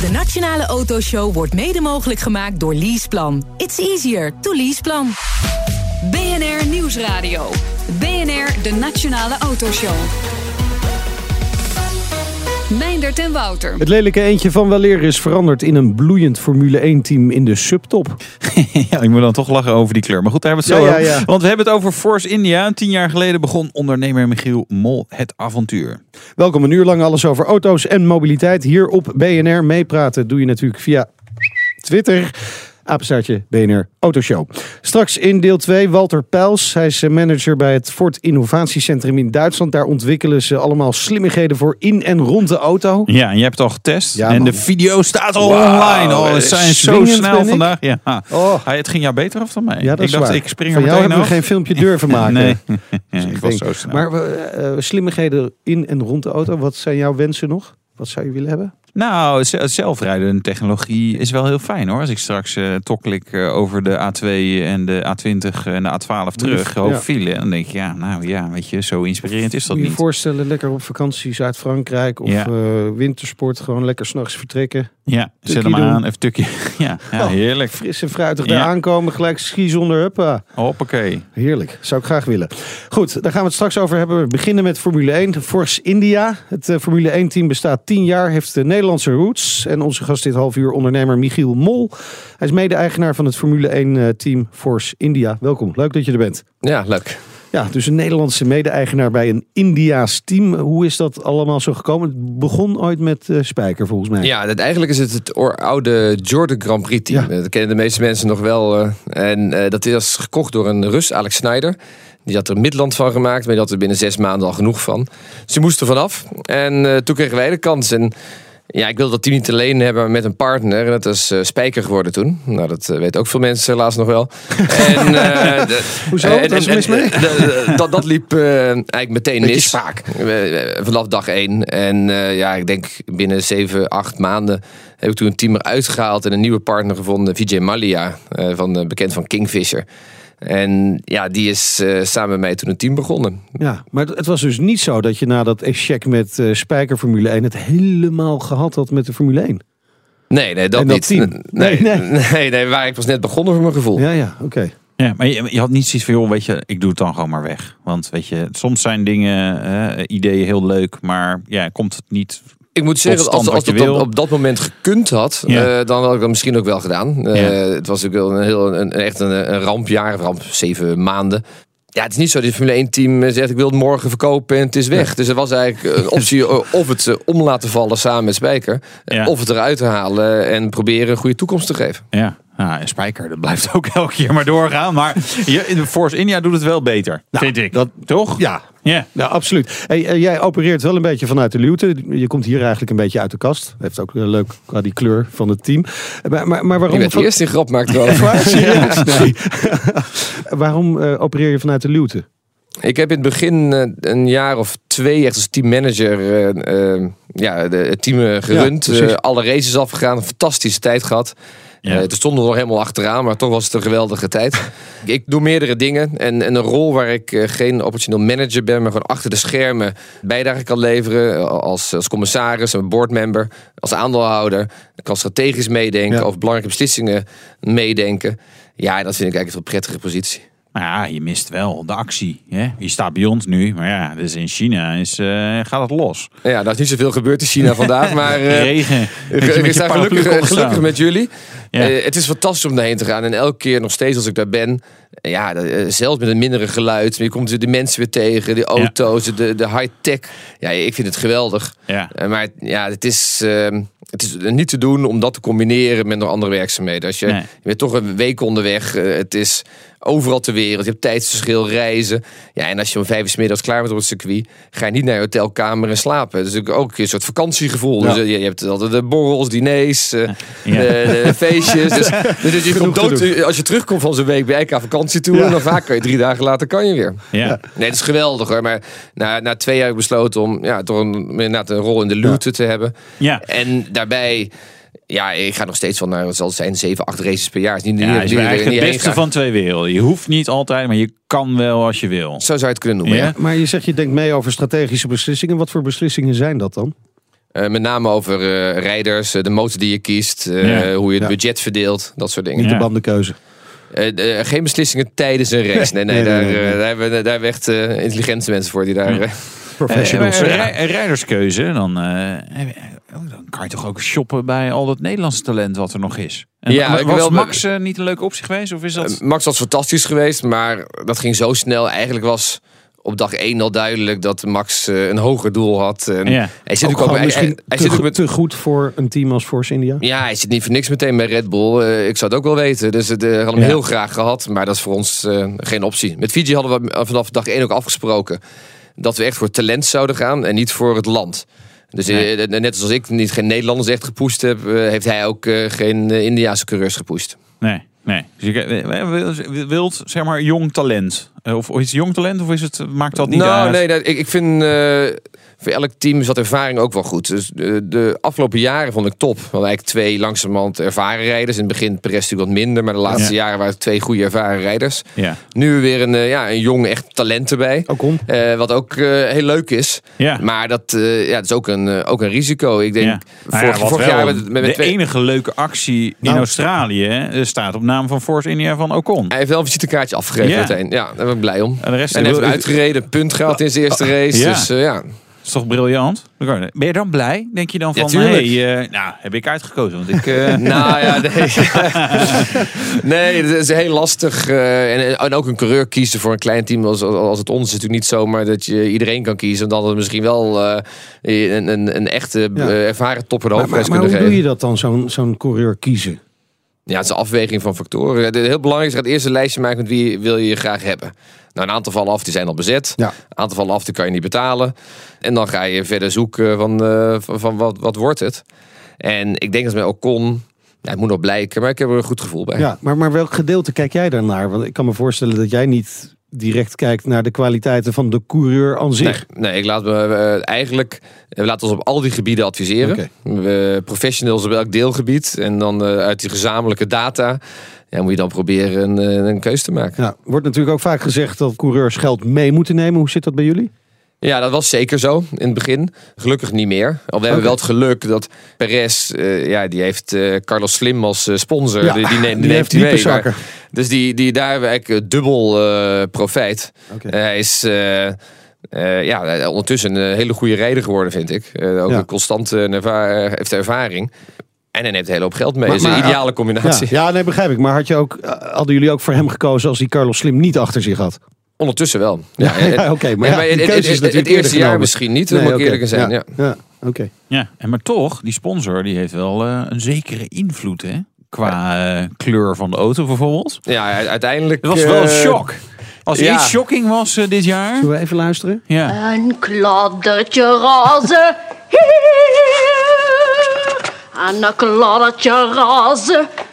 De Nationale Autoshow wordt mede mogelijk gemaakt door Leaseplan. It's easier to leaseplan. BNR Nieuwsradio. BNR, de Nationale Autoshow. Meindert en Wouter. Het lelijke eentje van Waleer is veranderd in een bloeiend Formule 1-team in de subtop. ja, ik moet dan toch lachen over die kleur. Maar goed, daar hebben we het zo Ja, ja, over. ja. Want we hebben het over Force India. Tien jaar geleden begon ondernemer Michiel Mol het avontuur. Welkom een uur lang alles over auto's en mobiliteit. Hier op BNR meepraten doe je natuurlijk via Twitter. Apenstaartje BNR Autoshow. Straks in deel 2 Walter Pijls. Hij is eh, manager bij het Ford Innovatiecentrum in Duitsland. Daar ontwikkelen ze allemaal slimmigheden voor in en rond de auto. Ja, en je hebt het al getest. Ja, en man. de video staat al online. Oh, we zijn zo snel vandaag. Ja. Oh. Het ging jou beter af dan mij. Ja, dat ik dacht, waar. ik spring Van er jou meteen hebben we geen filmpje durven maken. Nee, Dus ik ik was denk- zo snel. Maar eh, eh, slimmigheden in en rond de auto. Wat zijn jouw wensen nog? Wat zou je willen hebben? Nou, zelfrijdende technologie is wel heel fijn hoor. Als ik straks eh, over de A2 en de A20 en de A12 terug Ja. hoog file. Dan denk je, ja, nou ja, weet je, zo inspirerend is dat Moet je je niet. voorstellen, lekker op vakantie Zuid-Frankrijk of Ja. eh, wintersport. Gewoon lekker s'nachts vertrekken. Ja, zet Tukkie hem doen. aan, even tukje. Ja, ja Oh. heerlijk. Fris en fruitig daar aankomen. Gelijk ski zonder huppa. Hoppakee. Heerlijk. Zou ik graag willen. Goed, daar gaan we het straks over hebben. We beginnen met Formule 1. Force India. Het Formule 1 team bestaat 10 jaar. Heeft de Nederlandse roots. En onze gast dit half uur ondernemer Michiel Mol. Hij is mede-eigenaar van het Formule 1 eh, team Force India. Welkom. Leuk dat je er bent. Ja, leuk. Ja, dus een Nederlandse mede-eigenaar bij een Indiaas team. Hoe is dat allemaal zo gekomen? Het begon ooit met eh, Spijker volgens mij. Ja, dat, eigenlijk is het het oude Jordan Grand Prix team. Ja. Dat kennen de meeste mensen nog wel. eh, en dat is gekocht door een Rus, Alex Snyder. Die had er Midland van gemaakt, maar die had er binnen zes maanden al genoeg van. Ze moesten vanaf. En toen kregen wij de kans. En ja, ik wilde dat team niet alleen hebben, met een partner. En dat is eh, Spijker geworden toen. Nou, dat eh, weten ook veel mensen helaas nog wel. en, eh, de- Hoezo? en- Wat was er en- mis mee? de- de- dat, dat liep eigenlijk meteen mis. eh, Vanaf dag één. En ja, ik denk binnen zeven, acht maanden heb ik toen een team eruit gehaald en een nieuwe partner gevonden, Vijay Malia, van, bekend van Kingfisher. En ja, die is eh, samen met mij toen een team begonnen. Ja, maar het was dus niet zo dat je na dat échec met eh, Spijker Formule 1 het helemaal gehad had met de Formule 1. Nee, nee, dat En dat niet. team? Nee, Nee, nee, nee, nee, waar ik was net begonnen voor mijn gevoel. Ja, ja, oké. Ja, maar je, je had niet zoiets van, joh, weet je, ik doe het dan gewoon maar weg. Want weet je, soms zijn dingen, eh, ideeën heel leuk, maar ja, komt het niet... Ik moet zeggen, als, als je op, dat moment gekund had, Ja. eh, dan had ik dat misschien ook wel gedaan. Eh, Ja. Het was ook wel een heel, een, echt een, een rampjaar, ramp, zeven maanden. Ja, het is niet zo dat het Formule 1 team eh, zegt ik wil het morgen verkopen en het is weg. Dus er was eigenlijk een optie of het om laten vallen samen met Spijker. Of het eruit te halen en proberen een goede toekomst te geven. Ja, nou, en Spijker, dat blijft ook elke keer maar doorgaan. Maar je, in de Force India doet het wel beter, vind ik. dat- Toch? Ja, Ja. nou, absoluut. Hey, eh, jij opereert wel een beetje vanuit de luwte. Je komt hier eigenlijk een beetje uit de kast. Heeft ook leuk qua die kleur van het team. Eh, Maar, maar, waarom... de van- eerste die grap maakte wel. Nee. waarom eh, opereer je vanuit de luwte? Ik heb in het begin een jaar of twee echt als teammanager eh, eh, ja, de, het team gerund. Ja, alle races afgegaan, een fantastische tijd gehad. Ja. Eh, toen stonden we nog helemaal achteraan, maar toch was het een geweldige tijd. ik doe meerdere dingen en, en een rol waar ik eh, geen operationeel manager ben, maar gewoon achter de schermen bijdrage kan leveren. eh, Als, als commissaris, een boardmember, als aandeelhouder. Ik kan strategisch meedenken, Ja. over belangrijke beslissingen meedenken. Ja, dat vind ik eigenlijk een prettige positie. Nou ja, je mist wel de actie. Hè? Je staat bij ons nu, maar ja, dus in China is, gaat het los. Ja, daar is niet zoveel gebeurd in China vandaag, maar... Regen. Ik, sta gelukkig, gelukkig met jullie. Eh, het is fantastisch om daarheen te gaan. En elke keer nog steeds als ik daar ben. Ja, eh, zelfs met een mindere geluid. Je komt de mensen weer tegen. De auto's, de, de high-tech. Ja, ik vind het geweldig. Ja. Eh, maar ja, het is, ehm, het is niet te doen om dat te combineren met nog andere werkzaamheden. Als je, Nee. je bent toch een week onderweg. eh, het is overal ter wereld. Je hebt tijdsverschil, reizen. Ja, en als je om vijf uur 's middags klaar bent op het circuit, ga je niet naar je hotelkamer en slapen. Dus ook ook een soort vakantiegevoel. Ja. Dus je, je hebt altijd de borrels, diners, de, de feestjes. Dus, dus je Genoeg komt te dood, als je terugkomt van zo'n week bij elkaar vakantie toe. Ja. En dan vaak kan je drie dagen later kan je weer. Ja. Nee, het is geweldig hoor. Maar na, na twee jaar heb ik besloten om ja, toch een, inderdaad een rol in de luwte te hebben. Ja. En daarbij, ja, ik ga nog steeds wel naar, wat zal het zijn, zeven, acht races per jaar. Is niet, Ja, niet, het is niet- eigenlijk het beste van twee werelden. Je hoeft niet altijd, maar je kan wel als je wil. Zo zou je het kunnen noemen, Ja. ja. Maar je zegt je denkt mee over strategische beslissingen. Wat voor beslissingen zijn dat dan? Eh, met name over eh, rijders, eh, de motor die je kiest, eh, Ja. hoe je het Ja. budget verdeelt, dat soort dingen. Niet Ja. de bandenkeuze. Eh, eh, geen beslissingen tijdens een race. Nee, nee, daar, nee, nee. eh, daar, hebben we, daar hebben we echt eh, intelligente mensen voor die daar... eh, Professionals. Eh, een rij- een rijderskeuze, dan, eh, je- dan kan je toch ook shoppen bij al dat Nederlandse talent wat er nog is. En Ja, was Max eh, niet een leuke optie geweest? Of is dat... Eh, Max was fantastisch geweest, maar dat ging zo snel. Eigenlijk was op dag 1 al duidelijk dat Max eh, een hoger doel had. En Ja. Hij zit Ook ook, hij, te, zit ook met, te goed voor een team als Force India. ja, hij zit niet voor niks meteen bij Red Bull. Eh, ik zou het ook wel weten. Dus het, eh, hadden hem Ja. heel graag gehad, maar dat is voor ons geen optie. Met Fiji hadden we vanaf dag 1 ook afgesproken dat we echt voor talent zouden gaan en niet voor het land. Dus Nee. net zoals ik niet geen Nederlanders echt gepusht heb, heeft hij ook geen Indiaanse coureurs gepusht. Nee, nee. Dus je eh, wil- wilt, zeg maar, jong talent. Eh, Of is het jong talent of is het, maakt dat niet nou, uit? nee, dat- ik, ik vind eh, voor elk team is dat ervaring ook wel goed. Dus de, de afgelopen jaren vond ik top. We hadden eigenlijk twee langzamerhand ervaren rijders. In het begin Perez natuurlijk wat minder, maar de laatste Ja. jaren waren het twee goede ervaren rijders. Ja. Nu weer een, eh, ja, een jong echt talent erbij. Ook om. Eh, wat ook eh, heel leuk is. Ja. Maar dat, ja, dat is ook een, ook een risico. Ik denk, Ja. Nou vorig, ja, jaar met, met, met de twee- enige leuke actie in Nou. Australië staat op naam van Force India van Ocon. hij heeft wel een visitekaartje afgegeven meteen. Ja, daar ben ik blij om. En de rest En heeft uitgereden, punt gehaald in zijn eerste race. Ja. Dus eh, ja, is toch briljant? Ben je dan blij? Denk je dan Ja, van, tuurlijk. hey, eh, nou, heb ik uitgekozen. Want ik, eh, Nou ja, nee. nee, het is heel lastig. eh, en, en ook een coureur kiezen voor een klein team als, als het ons is natuurlijk niet zomaar dat je iedereen kan kiezen. Dan dat het misschien wel eh, een, een, een echte Ja. ervaren topper de Maar, maar, hoofdprijs maar kunnen hoe doe geven. je dat dan, zo'n zo'n coureur kiezen? Ja, het is een afweging van factoren. Het heel belangrijk is, je gaat eerst een lijstje maken met wie wil je graag hebben. Nou, een aantal vallen af, die zijn al bezet. Ja. Een aantal vallen af, die kan je niet betalen. En dan ga je verder zoeken van, eh, van, van wat, wat wordt het. En ik denk dat met Ocon, ja, het moet nog blijken, maar ik heb er een goed gevoel bij. Ja, maar, maar welk gedeelte kijk jij daarnaar? Want ik kan me voorstellen dat jij niet direct kijkt naar de kwaliteiten van de coureur aan zich. nee, ik laat me eh, eigenlijk. We laten ons op al die gebieden adviseren. We professionals op elk deelgebied. En dan eh, uit die gezamenlijke data. Ja, moet je dan proberen een, eh, een keuze te maken. Wordt natuurlijk ook vaak gezegd dat coureurs geld mee moeten nemen. Hoe zit dat bij jullie? Ja, dat was zeker zo in het begin. Gelukkig niet meer. Al we hebben wel het geluk dat Perez, eh, ja, die heeft eh, Carlos Slim als eh, sponsor. Ja, die, die, neemt, die die heeft hij mee. Maar- Dus die, die, daar hebben we eigenlijk eh, dubbel eh, profijt. Eh, hij is eh, eh, ja, ondertussen een hele goede rijder geworden, vind ik. Eh, ook Ja. een constante erva- eh, heeft ervaring. En hij neemt een hele hoop geld mee. Maar- Dat is een maar- ideale combinatie. ja, nee, begrijp ik. Maar had je ook, hadden jullie ook voor hem gekozen als hij Carlos Slim niet achter zich had? Ondertussen wel. Ja, oké, maar ja, ja, die het- keuze het, is het, natuurlijk het eerste jaar genomen. misschien niet, Nee, moet ik oké. eerlijk zijn. Ja. ja, oké. ja, en maar toch, die sponsor die heeft wel eh, een zekere invloed, hè? Qua eh, kleur van de auto bijvoorbeeld. Ja, uiteindelijk... Het was wel een eh, shock. Als er ja. iets shocking was eh, dit jaar. Zullen we even luisteren? Ja. Een kladdertje razen hier. En een kladdertje razen daar.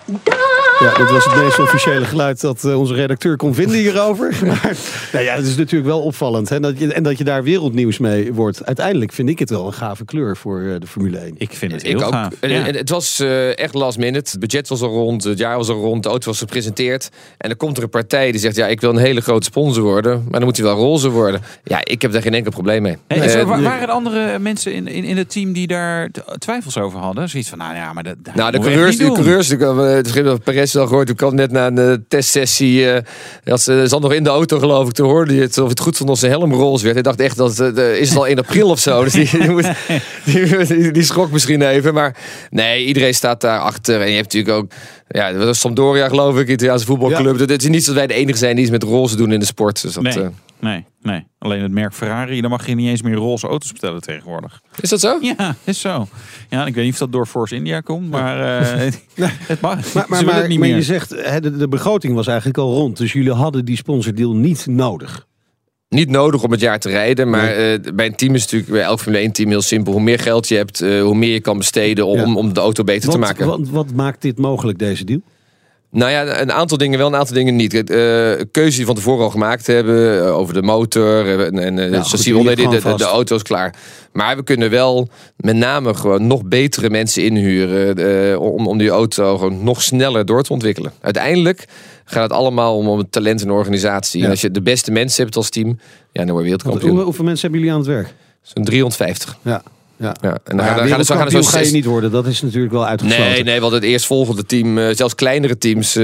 Ja, dit was het meest officiële geluid dat eh, onze redacteur kon vinden hierover. Maar nou ja, het is natuurlijk wel opvallend. Hè, dat je, en dat je daar wereldnieuws mee wordt. Uiteindelijk vind ik het wel een gave kleur voor eh, de Formule 1. Ik vind het Ik heel ook. gaaf. En- Ja. en het was eh, echt last minute. Het budget was al rond, het jaar was al rond, de auto was gepresenteerd. En dan komt er een partij die zegt: Ja, ik wil een hele grote sponsor worden, maar dan moet hij wel roze worden. Ja, ik heb daar geen enkel probleem mee. Zo, wa- waren er andere mensen in, in, in het team die daar twijfels over hadden? Zoiets van, nou ja, maar dat, dat nou, de coureurs, de coureurs, ik heb, eh, het schip van Perez al gehoord. Ik kwam net na een eh, testsessie. eh dat ze zat nog in de auto, geloof ik. Toen hoorde hij het of het goed als zijn helm roze werd. Hij dacht echt dat het, eh, is het al 1 april of zo. Dus die, die, moet- die, schrok misschien even. Maar nee, iedereen staat daar achter. En je hebt natuurlijk ook. Ja, dat was Sampdoria, geloof ik, Italiaanse voetbalclub. Het is niet dat wij de enige zijn die iets met roze doen in de sport. Dus dat, Nee, eh, nee, nee. Alleen het merk Ferrari, dan mag je niet eens meer roze auto's bestellen tegenwoordig. is dat zo? Ja, is zo. Ja, ik weet niet of dat door Force India komt, maar eh, het mag. Maar, Ze maar, willen maar, het niet maar meer. je zegt, de, de begroting was eigenlijk al rond. Dus jullie hadden die sponsordeal niet nodig. Niet nodig om het jaar te rijden. Maar eh, bij een team is het natuurlijk bij elk Formule 1 team heel simpel. Hoe meer geld je hebt, eh, hoe meer je kan besteden om, Ja. om de auto beter te maken. wat, wat maakt dit mogelijk, deze deal? Nou ja, een aantal dingen wel, een aantal dingen niet. Kijk, eh, keuzes die van tevoren al gemaakt hebben eh, over de motor eh, en, en Ja, goed, ligt de, de, de auto is klaar. Maar we kunnen wel met name gewoon nog betere mensen inhuren om, om die auto gewoon nog sneller door te ontwikkelen. Uiteindelijk gaat het allemaal om, om het talent en de organisatie. Ja. En als je de beste mensen hebt als team, ja, dan word je wereldkampioen. hoe, hoeveel mensen hebben jullie aan het werk? Zo'n 350. Ja. Ja. Ja, en dan gaan, ja, dan gaan, er ga je niet worden. Dat is natuurlijk wel uitgesloten. Nee, nee, want het eerstvolgende team, eh, zelfs kleinere teams, eh,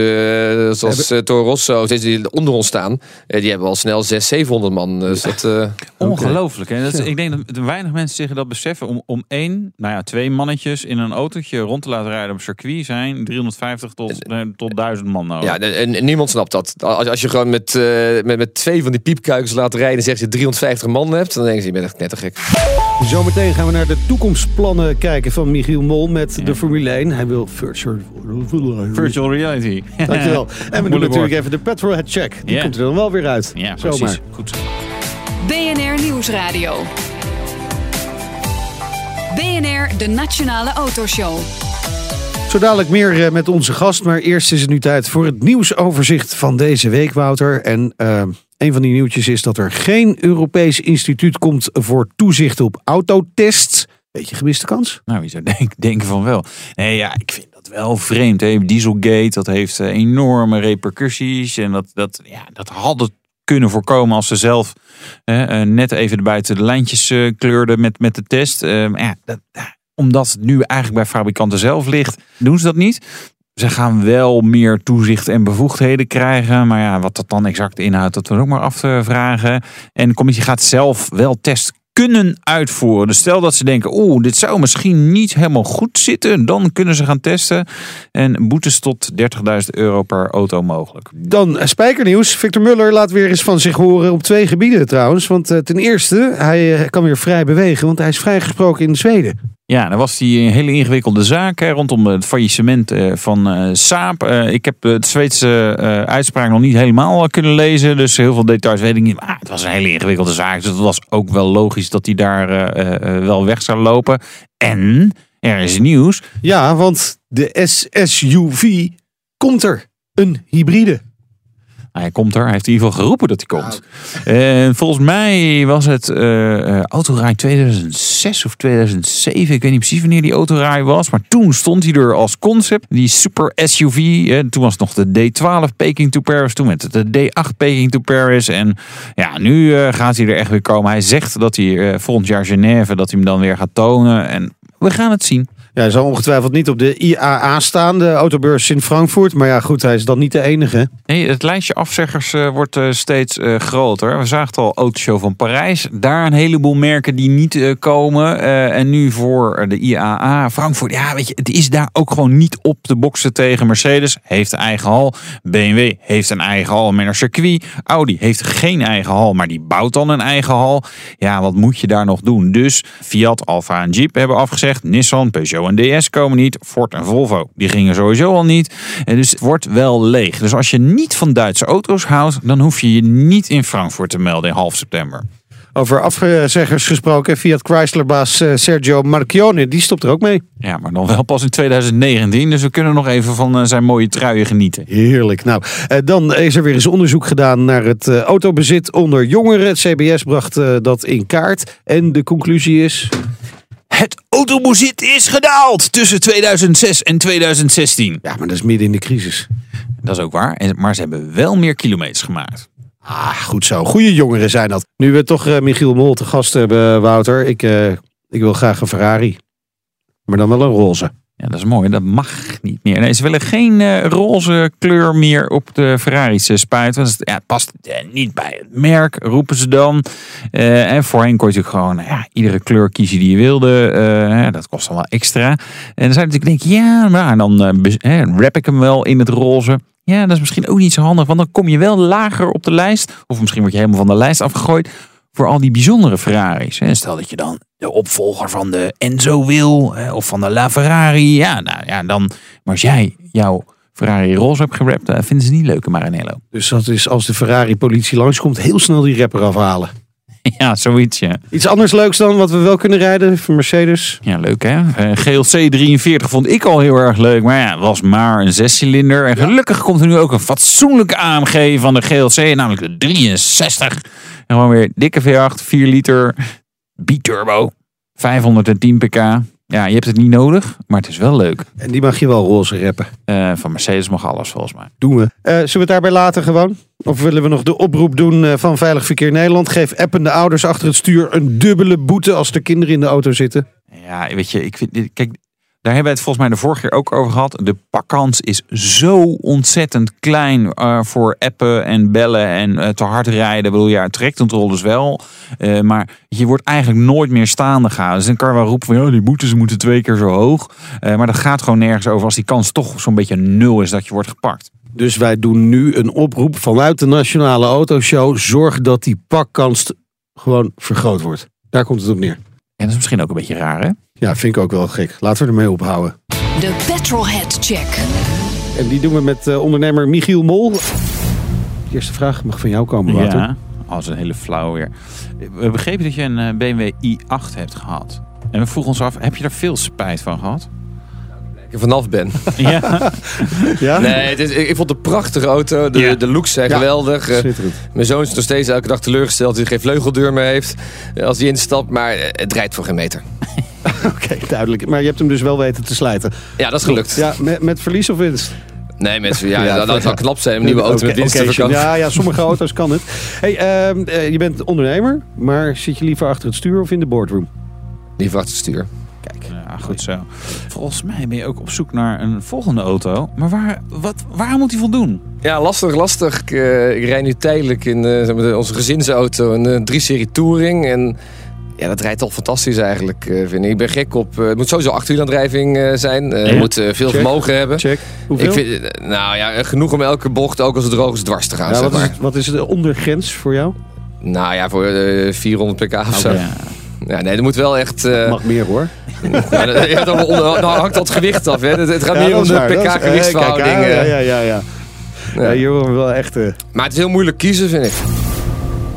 zoals eh, Toro Rosso, die onder ons staan, eh, die hebben al snel 600, 700 man. Dus dat, eh, Ongelooflijk. Hè? Dat is, ik denk dat weinig mensen zich dat beseffen. Om, om één, nou ja, twee mannetjes in een autootje rond te laten rijden op circuit zijn 350 tot, tot 1000 man nodig. ja, en, en niemand snapt dat. Als, als je gewoon met, eh, met, met twee van die piepkuikens laat rijden en zegt je 350 man hebt, dan denken ze, je bent echt knettergek. Zometeen gaan we naar de toekomstplannen kijken van Michiel Mol met de Formule 1. Hij wil virtual, Virtual reality. Dankjewel. En we doen natuurlijk even de petrolhead check. Die Ja. komt er dan wel weer uit. Ja, Zomaar. precies. Goed zo. BNR Nieuwsradio. BNR, de Nationale Autoshow. Zo dadelijk meer eh, met onze gast. Maar eerst is het nu tijd voor het nieuwsoverzicht van deze week, Wouter. En eh, een van die nieuwtjes is dat er geen Europees instituut komt voor toezicht op autotests. Beetje gemiste kans. Nou, wie zou denk- denken van wel. Nee, ja, ik vind dat wel vreemd. Hè? Dieselgate, dat heeft eh, enorme repercussies. En dat, dat, ja, dat hadden kunnen voorkomen als ze zelf eh, net even de buiten de lijntjes eh, kleurden met, met de test. Eh, ja, dat, omdat het nu eigenlijk bij fabrikanten zelf ligt, doen ze dat niet. Ze gaan wel meer toezicht en bevoegdheden krijgen. Maar ja, wat dat dan exact inhoudt, dat we ook maar af te vragen. En de commissie gaat zelf wel test kunnen uitvoeren. Dus stel dat ze denken, oeh, dit zou misschien niet helemaal goed zitten. Dan kunnen ze gaan testen. En boetes tot 30.000 euro per auto mogelijk. Dan eh, spijkernieuws. Victor Muller laat weer eens van zich horen op twee gebieden trouwens. Want eh, ten eerste, hij eh, kan weer vrij bewegen, want hij is vrijgesproken in Zweden. Ja, dan was die hele ingewikkelde zaak hè, rondom het faillissement eh, van eh Saab. Eh, ik heb de Zweedse uitspraak nog niet helemaal kunnen lezen. Dus heel veel details weet ik niet. Maar het was een hele ingewikkelde zaak. Dus het was ook wel logisch dat hij daar wel weg zou lopen. En er is nieuws. Ja, want de SSUV komt er. Een hybride. Hij komt er. Hij heeft in ieder geval geroepen dat hij komt. En volgens mij was het eh, autorij 2006 of 2007. Ik weet niet precies wanneer die autorij was. Maar toen stond hij er als concept. Die super SUV. eh, toen was het nog de D12 Peking to Paris. Toen werd het de D8 Peking to Paris. En ja, nu eh, gaat hij er echt weer komen. Hij zegt dat hij eh, volgend jaar Genève, dat hij hem dan weer gaat tonen. En we gaan het zien. Ja, zal ongetwijfeld niet op de IAA staan, de autobeurs in Frankfurt. Maar ja, goed, hij is dan niet de enige. Nee, het lijstje afzeggers eh, wordt eh, steeds eh, groter. We zagen het al, Autoshow van Parijs. Daar een heleboel merken die niet komen. En nu voor de IAA Frankfurt. Ja, weet je, het is daar ook gewoon niet op te boksen tegen. Mercedes heeft eigen hal. BMW heeft een eigen hal met een circuit. Audi heeft geen eigen hal, maar die bouwt dan een eigen hal. Ja, wat moet je daar nog doen? Dus Fiat, Alfa en Jeep hebben afgezegd. Nissan, Peugeot en DS komen niet. Ford en Volvo, die gingen sowieso al niet. En dus het wordt wel leeg. Dus als je niet van Duitse auto's houdt, dan hoef je je niet in Frankfurt te melden in half september. Over afzeggers gesproken, Fiat Chrysler-baas eh, Sergio Marchionne, die stopt er ook mee. Ja, maar dan wel pas in 2019. Dus we kunnen nog even van eh, zijn mooie truien genieten. Heerlijk. Nou, eh, dan is er weer eens onderzoek gedaan naar het eh, autobezit onder jongeren. Het CBS bracht eh, dat in kaart. En de conclusie is... Het autobezit is gedaald tussen 2006 en 2016. Ja, maar dat is midden in de crisis. Dat is ook waar. En- Maar ze hebben wel meer kilometers gemaakt. Ah, goed zo. Goede jongeren zijn dat. Nu we toch eh, Michiel Mol te gast hebben, Wouter. Ik, eh, ik wil graag een Ferrari. Maar dan wel een roze. Ja, dat is mooi. Dat mag niet meer. Nee, ze willen geen eh, roze kleur meer op de Ferraris eh, spuiten. Want het, ja, het past eh, niet bij het merk, roepen ze dan. En voorheen kon je natuurlijk gewoon ja, iedere kleur kiezen die je wilde. Dat kost dan wel extra. En dan zou je natuurlijk denken, ja, maar dan wrap ik hem wel in het roze. Ja, dat is misschien ook niet zo handig, want dan kom je wel lager op de lijst. Of misschien word je helemaal van de lijst afgegooid voor al die bijzondere Ferraris. hè. Stel dat je dan de opvolger van de Enzo wil, of van de LaFerrari. Ja, nou ja, dan. Maar als jij jouw Ferrari roze hebt gerapt, vinden ze niet leuk in Maranello. Dus dat is als de Ferrari-politie langskomt, heel snel die rapper afhalen. Ja, zoiets, ja. Iets anders leuks dan wat we wel kunnen rijden voor Mercedes. Ja, leuk hè. Eh, GLC 43 vond ik al heel erg leuk. Maar ja, het was maar een zescilinder. En gelukkig komt er nu ook een fatsoenlijke AMG van de GLC. Namelijk de 63. En gewoon weer dikke V8, 4 liter, biturbo, 510 pk. Ja, je hebt het niet nodig, maar het is wel leuk. En die mag je wel roze rappen. Eh, van Mercedes mag alles volgens mij. Doen we. Eh, zullen we het daarbij laten gewoon? Of willen we nog de oproep doen eh, van Veilig Verkeer Nederland? Geef appende ouders achter het stuur een dubbele boete als er kinderen in de auto zitten. Ja, weet je, ik vind, dit- kijk, daar hebben we het volgens mij de vorige keer ook over gehad. De pakkans is zo ontzettend klein eh, voor appen en bellen en eh, te hard rijden. Ik bedoel, ja, trajectcontrole dus wel. Eh, maar je wordt eigenlijk nooit meer staande gehouden. Dus dan kan je van, ja, die boetes moeten twee keer zo hoog. Maar dat gaat gewoon nergens over als die kans toch zo'n beetje nul is dat je wordt gepakt. Dus wij doen nu een oproep vanuit de Nationale Autoshow. Zorg dat die pakkans gewoon vergroot wordt. Daar komt het op neer. En dat is misschien ook een beetje raar, hè? Ja, vind ik ook wel gek. Laten we ermee ophouden. De Petrolhead Check. En die doen we met eh, ondernemer Michiel Mol. De eerste vraag mag van jou komen, Wouter. Ja, als een hele flauw weer. We begrepen dat je een eh, BMW i8 hebt gehad. En we vroegen ons af, heb je daar veel spijt van gehad? Ik er vanaf ben. Ja. Ja? Nee, het is, ik, ik vond het een prachtige auto. De, Ja. de looks zijn Ja. geweldig. Eh, mijn zoon is nog steeds elke dag teleurgesteld dat hij geen vleugeldeur meer heeft. eh, Als hij instapt, maar eh, het rijdt voor geen meter. Oké, duidelijk. Maar je hebt hem dus wel weten te slijten. Ja, dat is gelukt. Ja, met, met verlies of winst? Nee, mensen, ja, Ja, dat, dat zou ja. knap zijn om een nieuwe auto met Oké, winst te oké, verkopen. Ja, ja, sommige auto's kan het. Hey, ehm, eh, je bent ondernemer, maar zit je liever achter het stuur of in de boardroom? Liever achter het stuur. Ja, goed zo. Volgens mij ben je ook op zoek naar een volgende auto. Maar waar, wat, waar moet hij voldoen? Ja, lastig, lastig. Ik, eh, ik rijd nu tijdelijk in eh, zeg maar, de- onze gezinsauto, een eh, 3-serie Touring. En ja, dat rijdt al fantastisch eigenlijk, eh, vind ik. Ik ben gek op... eh, het moet sowieso achterwielaandrijving eh zijn. Eh, Ja. Je moet eh, veel Check. vermogen hebben. Check. Hoeveel? Ik vind, eh, nou ja, eh, genoeg om elke bocht, ook als het droog is, dwars te gaan, ja, zeg wat, is maar. het, wat is de ondergrens voor jou? Nou ja, voor eh, 400 pk of zo. Ja. Ja, nee, dat moet wel echt... eh, Mag meer hoor. ja, dan, dan hangt dat gewicht af, hè. Het, het gaat Ja, meer om de eh, pk-gewichtsverhouding. kijk, eh. Ja, ja, ja, ja. ja. hier we wel echt... eh Maar het is heel moeilijk kiezen, vind ik.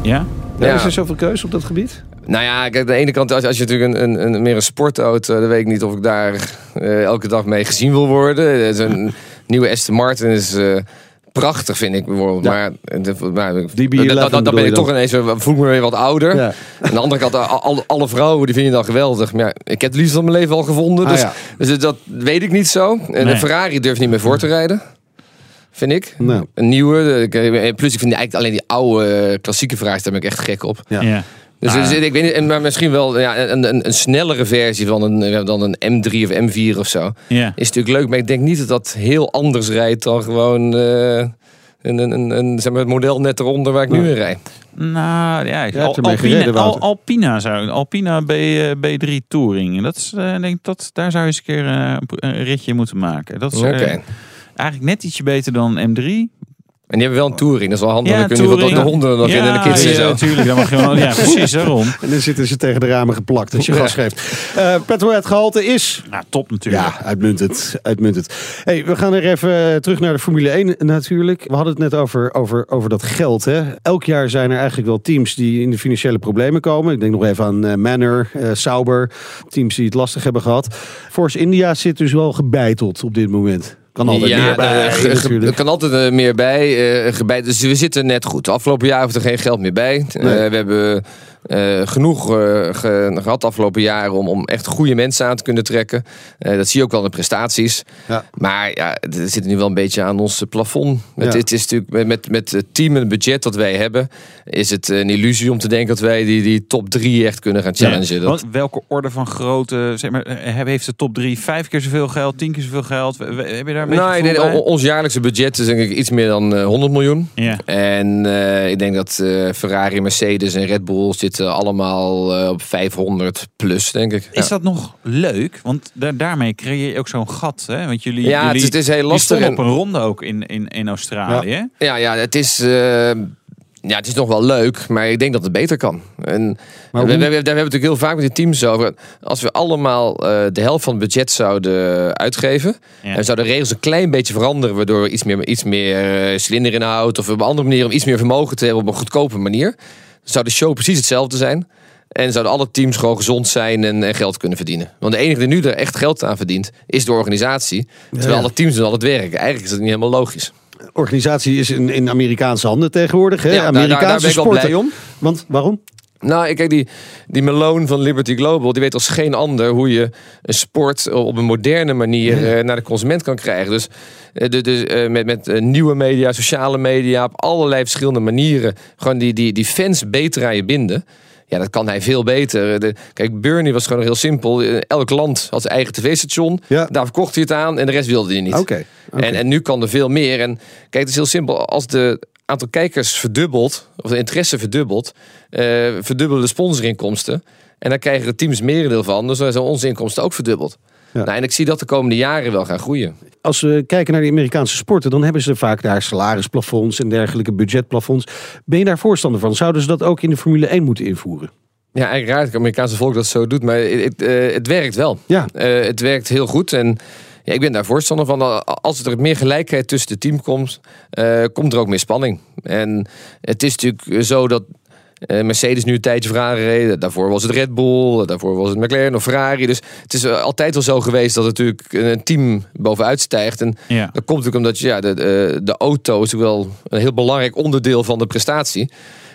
Ja? Is er zoveel keuze op dat gebied? Nou ja, kijk, aan de ene kant, als, als je natuurlijk een, een, een, meer een sportauto, dan weet ik niet of ik daar eh, elke dag mee gezien wil worden. Eh, Zo'n nieuwe Aston Martin is eh, prachtig, vind ik bijvoorbeeld. Ja. Maar, de- maar DB11 dan, ben je ik toch ineens, voel ik me weer wat ouder. Ja. Aan de andere kant, al- alle, alle vrouwen die vind je dan geweldig. Maar ja, ik heb het liefst van mijn leven al gevonden. Ah, dus, ja. dus dat weet ik niet zo. En Nee. een Ferrari durft niet meer voor te rijden. Vind ik. Nou, Een nieuwe. de- ik- Plus ik vind eigenlijk alleen die oude klassieke vraag, daar ben ik echt gek op. Ja. Ja. Dus, Ah. dus ik weet niet, en- maar misschien wel ja, een, een, een snellere versie van een, eh, dan een M3 of M4 of zo. Ja. Is natuurlijk leuk, maar ik denk niet dat dat heel anders rijdt dan gewoon eh, een, een, een, een, zeg maar, het model net eronder waar ik nu in rijd. Nou ja, ik- Al- Alpine, gereden. Al- Alpina zou Alpina B, eh, B3 Touring. Dat is, eh, ik denk dat daar zou je eens een keer een ritje moeten maken. Dat is Oké. eh, eigenlijk net ietsje beter dan M3. En die hebben wel een touring, dat is wel handig. Ja, dan kun je wat de honden nog in en de kids ja, zo. natuurlijk. Dan mag je wel, ja, precies, daarom. en dan zitten ze tegen de ramen geplakt als je Ja. gas geeft. Eh petrolhead gehalte is... Nou, top natuurlijk. Ja, uitmuntend. uitmuntend. Hey, we gaan er even eh, terug naar de Formule 1 natuurlijk. We hadden het net over, over, over dat geld. Hè. Elk jaar zijn er eigenlijk wel teams die in de financiële problemen komen. Ik denk nog even aan eh, Manor, eh, Sauber. Teams die het lastig hebben gehad. Force India zit dus wel gebeiteld op dit moment. Kan altijd ja, meer bij eh, er kan altijd eh, meer bij. eh, gebij. Dus we zitten net goed. Afgelopen jaar hoeft er geen geld meer bij. Eh, Nee. we hebben eh, genoeg eh, ge- gehad de afgelopen jaren om, om echt goede mensen aan te kunnen trekken. Eh, dat zie je ook wel in de prestaties. Ja. Maar ja, we zitten nu wel een beetje aan ons plafond. Ja. het is natuurlijk met, met, met het team en het budget dat wij hebben, is het een illusie om te denken dat wij die, die top drie echt kunnen gaan challengen. Ja, Dat- want welke orde van grootte, zeg maar, heeft de top 3 vijf keer zoveel geld, tien keer zoveel geld? Heb je daar een beetje nou, o- ons jaarlijkse budget is denk ik iets meer dan eh, 100 miljoen. Ja. En eh, ik denk dat eh, Ferrari, Mercedes en Red Bull zitten allemaal eh, op 500 plus, denk ik. Is ja. dat nog leuk? Want da- daarmee creëer je ook zo'n gat. Hè? Want jullie, Ja, het jullie is- het is heel lastig op een ronde ook in, in, in Australië. Ja, ja, het is. eh, ja, het is nog wel leuk, maar ik denk dat het beter kan. En Maar we, we, hebben natuurlijk heel vaak met die teams over. Als we allemaal eh, de helft van het budget zouden uitgeven. Ja. En zouden de regels een klein beetje veranderen. Waardoor we iets meer, iets meer eh, cilinderinhoud. Of op een andere manier om iets meer vermogen te hebben op een goedkope manier. Zou de show precies hetzelfde zijn. En zouden alle teams gewoon gezond zijn en, en geld kunnen verdienen. Want de enige die nu er echt geld aan verdient, is de organisatie. Terwijl Ja. alle teams doen al het werk. Eigenlijk is dat niet helemaal logisch. organisatie is in, in Amerikaanse handen tegenwoordig. Hè? Ja, daar- Amerikaanse daar ben ik wel sporten. blij om. Want waarom? Nou, kijk, die, die Malone van Liberty Global, die weet als geen ander hoe je een sport op een moderne manier eh, naar de consument kan krijgen. Dus, eh, de, eh, met, met nieuwe media, sociale media, op allerlei verschillende manieren. Gewoon die, die, die fans beter aan je binden. Ja, dat kan hij veel beter. De, kijk, Bernie was gewoon heel simpel. Elk land had zijn eigen tv-station. Ja. Daar verkocht hij het aan en de rest wilde hij niet. Oké. oké. En, en nu kan er veel meer. En kijk, het is heel simpel. Als de aantal kijkers verdubbelt, of de interesse verdubbelt, eh, verdubbelen de sponsorinkomsten. En daar krijgen de teams merendeel van. Dus dan zijn onze inkomsten ook verdubbeld. Ja. Nou, en ik zie dat de komende jaren wel gaan groeien. Als we kijken naar de Amerikaanse sporten, dan hebben ze vaak daar salarisplafonds en dergelijke budgetplafonds. Ben je daar voorstander van? Zouden ze dat ook in de Formule 1 moeten invoeren? Ja, eigenlijk raar dat het Amerikaanse volk dat zo doet, maar het, eh, het werkt wel. Ja. Eh, het werkt heel goed en ja, ik ben daar voorstander van. Als er meer gelijkheid tussen de team komt, eh, komt er ook meer spanning. En het is natuurlijk zo dat eh, Mercedes nu een tijdje Ferrari reed. Daarvoor was het Red Bull, daarvoor was het McLaren of Ferrari. Dus het is eh, altijd wel zo geweest dat natuurlijk een team bovenuit stijgt. En Ja. dat komt natuurlijk omdat ja, de, de, auto is wel een heel belangrijk onderdeel van de prestatie.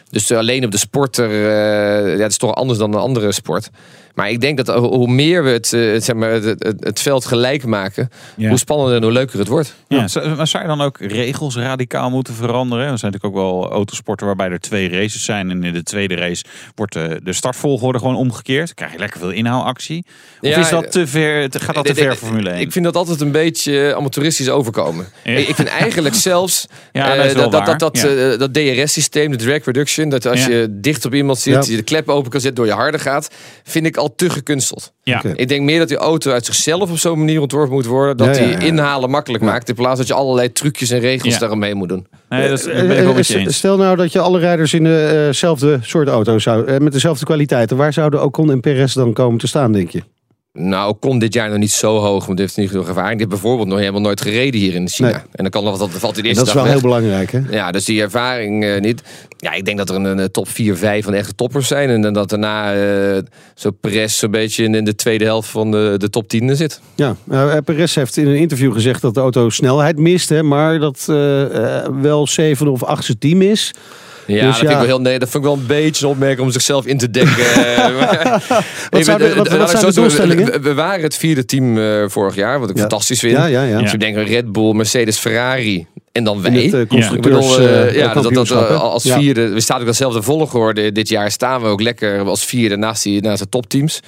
Dus alleen op de sporter, eh, ja, het is toch anders dan een andere sport. Maar ik denk dat hoe meer we het, eh, zeg maar, het, het, het veld gelijk maken, Ja. hoe spannender en hoe leuker het wordt. Ja, maar zou je dan ook regels radicaal moeten veranderen? Er zijn natuurlijk ook wel autosporten waarbij er twee races zijn. En in de tweede race wordt de, de startvolgorde gewoon omgekeerd. Dan krijg je lekker veel inhaalactie. Of Ja, is dat te ver, te- gaat dat te Ik- ik- ver voor Formule 1? Ik vind dat altijd een beetje amateuristisch overkomen. Ja. Ik, vind eigenlijk zelfs Ja, eh, dat dat, dat, dat, eh, dat DRS-systeem, de drag reduction, dat als Ja. je dicht op iemand zit, Ja. je de klep open kan zetten door je harder gaat, vind ik al te gekunsteld. ja. Ik denk meer dat die auto uit zichzelf op zo'n manier ontworpen moet worden. Dat Ja, ja, die ja. inhalen makkelijk maakt. In plaats dat je allerlei trucjes en regels Ja. daaromheen moet doen. Nee, dat is, dat ben ik wel Eh, met je eh, eens. Stel nou dat je alle rijders in dezelfde soort auto zou, eh, met dezelfde kwaliteiten. Waar zouden Ocon en Perez dan komen te staan, denk je? Nou, kon dit jaar nog niet zo hoog, want heeft niet genoeg ervaring. Die heeft bijvoorbeeld nog helemaal nooit gereden hier in China. Nee. En dan kan nog wat, dat valt in de En eerste dat is wel dag heel belangrijk, hè? Ja, dus die ervaring eh, niet. Ja, ik denk dat er een, een top 4, 5 van echte toppers zijn. En dat daarna eh zo Perez zo'n beetje in, in de tweede helft van de, de top 10 zit. Ja, uh, Perez heeft in een interview gezegd dat de auto snelheid mist, hè, maar dat wel zevende of achtste team is. Ja, Dus dat, Vind ja. ik wel heel, nee, dat vind ik wel een beetje een opmerking om zichzelf in te dekken. Eh, wat- zijn de doelstellingen? We, waren het vierde team eh, vorig jaar, wat ik Ja. fantastisch vind. Ja, ja, ja. Dus ik denk Red Bull, Mercedes, Ferrari en dan wij. Het eh, Ik constructeurs bedoel, eh, eh, ja, dat, dat, als Ja. vierde, we staan ook dezelfde volgorde. Dit jaar staan we ook lekker als vierde naast, die, naast de topteams.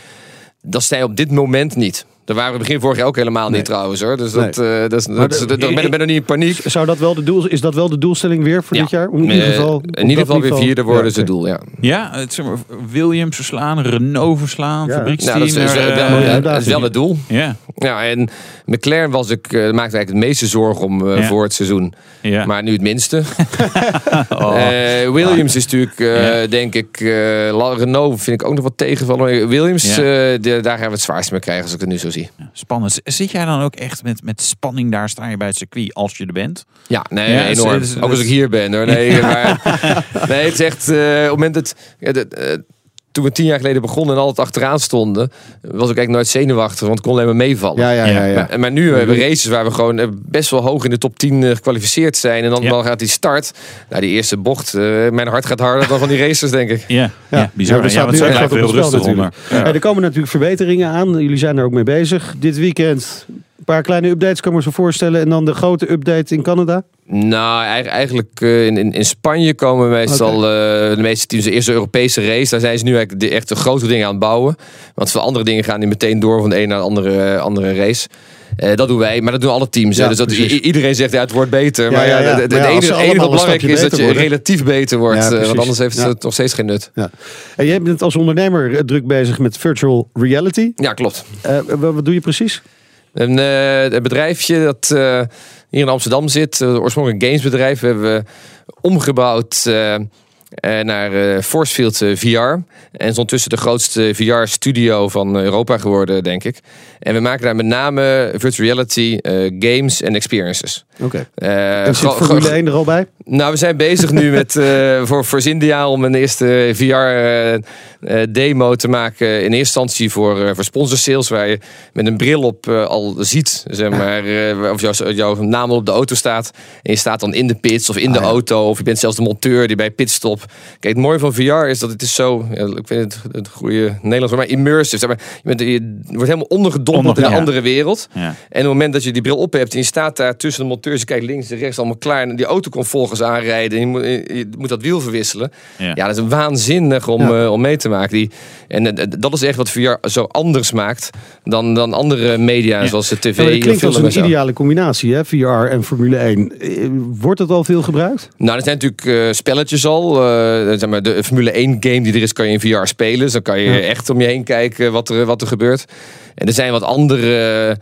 Dat zijn op dit moment niet. Daar waren we begin vorig jaar ook helemaal Nee. niet trouwens hoor. Dus Nee. dat, eh, dat, is- Maar dat, de- is- dat- ik ben, niet in paniek. Zou dat wel de doel, is dat wel de doelstelling weer voor Ja. dit jaar? Om in ieder Eh, geval, in ieder geval weer vierde worden Ja, is het doel, ja. Ja, het, zeg maar, Williams verslaan, Renault verslaan, Ja. fabrieksteam. Nou, dat is, eh, ja, dat is wel het doel. ja, Ja, en McLaren was ik, eh, maakte eigenlijk het meeste zorgen om eh, Ja. voor het seizoen. ja. Maar nu het minste. Oh. Eh, Williams is natuurlijk, Ja. denk ik, Renault vind ik ook nog wat tegenvallen. Williams, de- daar gaan we het zwaarst mee krijgen als ik het nu zo zie. Spannend. Zit jij dan ook echt met, met spanning daar? Sta je bij het circuit als je er bent? Ja, nee, het enorm. het ook als het ik hier ben hoor. Nee, maar, nee het is echt, op het moment dat... dat, eh, toen we tien jaar geleden begonnen en altijd achteraan stonden, was ik eigenlijk nooit zenuwachtig, want het kon alleen maar meevallen. Ja, ja, ja. ja. Maar, maar nu hebben we races waar we gewoon eh, best wel hoog in de top 10 eh, gekwalificeerd zijn. En dan, Ja. dan gaat die start. Nou, die eerste bocht. eh, mijn hart gaat harder dan van die racers, denk ik. Ja, ja. bizar. Ja, staat want nu zij blijven wat heel rustig onder. er komen natuurlijk verbeteringen aan. Jullie zijn er ook mee bezig. Dit weekend een paar kleine updates kan ik me zo voorstellen. En dan de grote update in Canada. Nou, eigen- eigenlijk eh, in, in, in Spanje komen meestal eh, de meeste teams de eerste Europese race. Daar zijn ze nu eigenlijk de, echt de grote dingen aan het bouwen. Want veel andere dingen gaan die meteen door van de een naar de andere, andere race. Eh, dat doen wij, maar dat doen alle teams. Ja, dus dat, iedereen zegt ja, het wordt beter. Ja, maar ja, het- ja, enige, is dat je worden. relatief beter wordt. Eh, want anders heeft het nog steeds geen nut. Ja. En jij bent als ondernemer eh, druk bezig met virtual reality. Ja, klopt. Eh, wat doe je precies? Een, eh, een bedrijfje dat eh, hier in Amsterdam zit, uh, oorspronkelijk een gamesbedrijf, hebben we omgebouwd eh, eh, naar eh Forcefield eh, VR. En is ondertussen de grootste VR-studio van Europa geworden, denk ik. En we maken daar met name virtual reality, eh, games en experiences. Oké. Eh, En zit gro- Formule gro- 1 er al bij? Nou, we zijn bezig nu met eh, voor, voor Zindia om een eerste VR-demo eh, te maken. In eerste instantie voor, uh, voor sponsor sales, waar je met een bril op al ziet, zeg maar, of jouw, jouw naam op de auto staat. En je staat dan in de pits of in de Ah, ja. auto, of je bent zelfs de monteur die bij pitstop. Kijk, het mooie van VR is dat het is zo, ja, ik vind het het goede Nederlands, maar immersive. Zeg maar, je, bent, je wordt helemaal ondergedompeld Onder- in een ja. andere wereld. Ja. En op het moment dat je die bril op hebt en je staat daar tussen de monteurs, je kijkt links en rechts allemaal klaar en die auto komt volgens aanrijden en je moet, je moet dat wiel verwisselen. Ja. Ja, dat is waanzinnig om, Ja. eh, om mee te maken. Die, en eh, dat is echt wat VR zo anders maakt dan, dan andere media Ja. zoals de tv het klinkt als en een ideale combinatie, hè? VR en Formule 1. Eh, Wordt het al veel gebruikt? Nou, er zijn natuurlijk eh, spelletjes al. Eh, zeg maar, de Formule 1 game die er is, kan je in VR spelen. Dus dan kan je Ja. echt om je heen kijken wat er, wat er gebeurt. En er zijn wat andere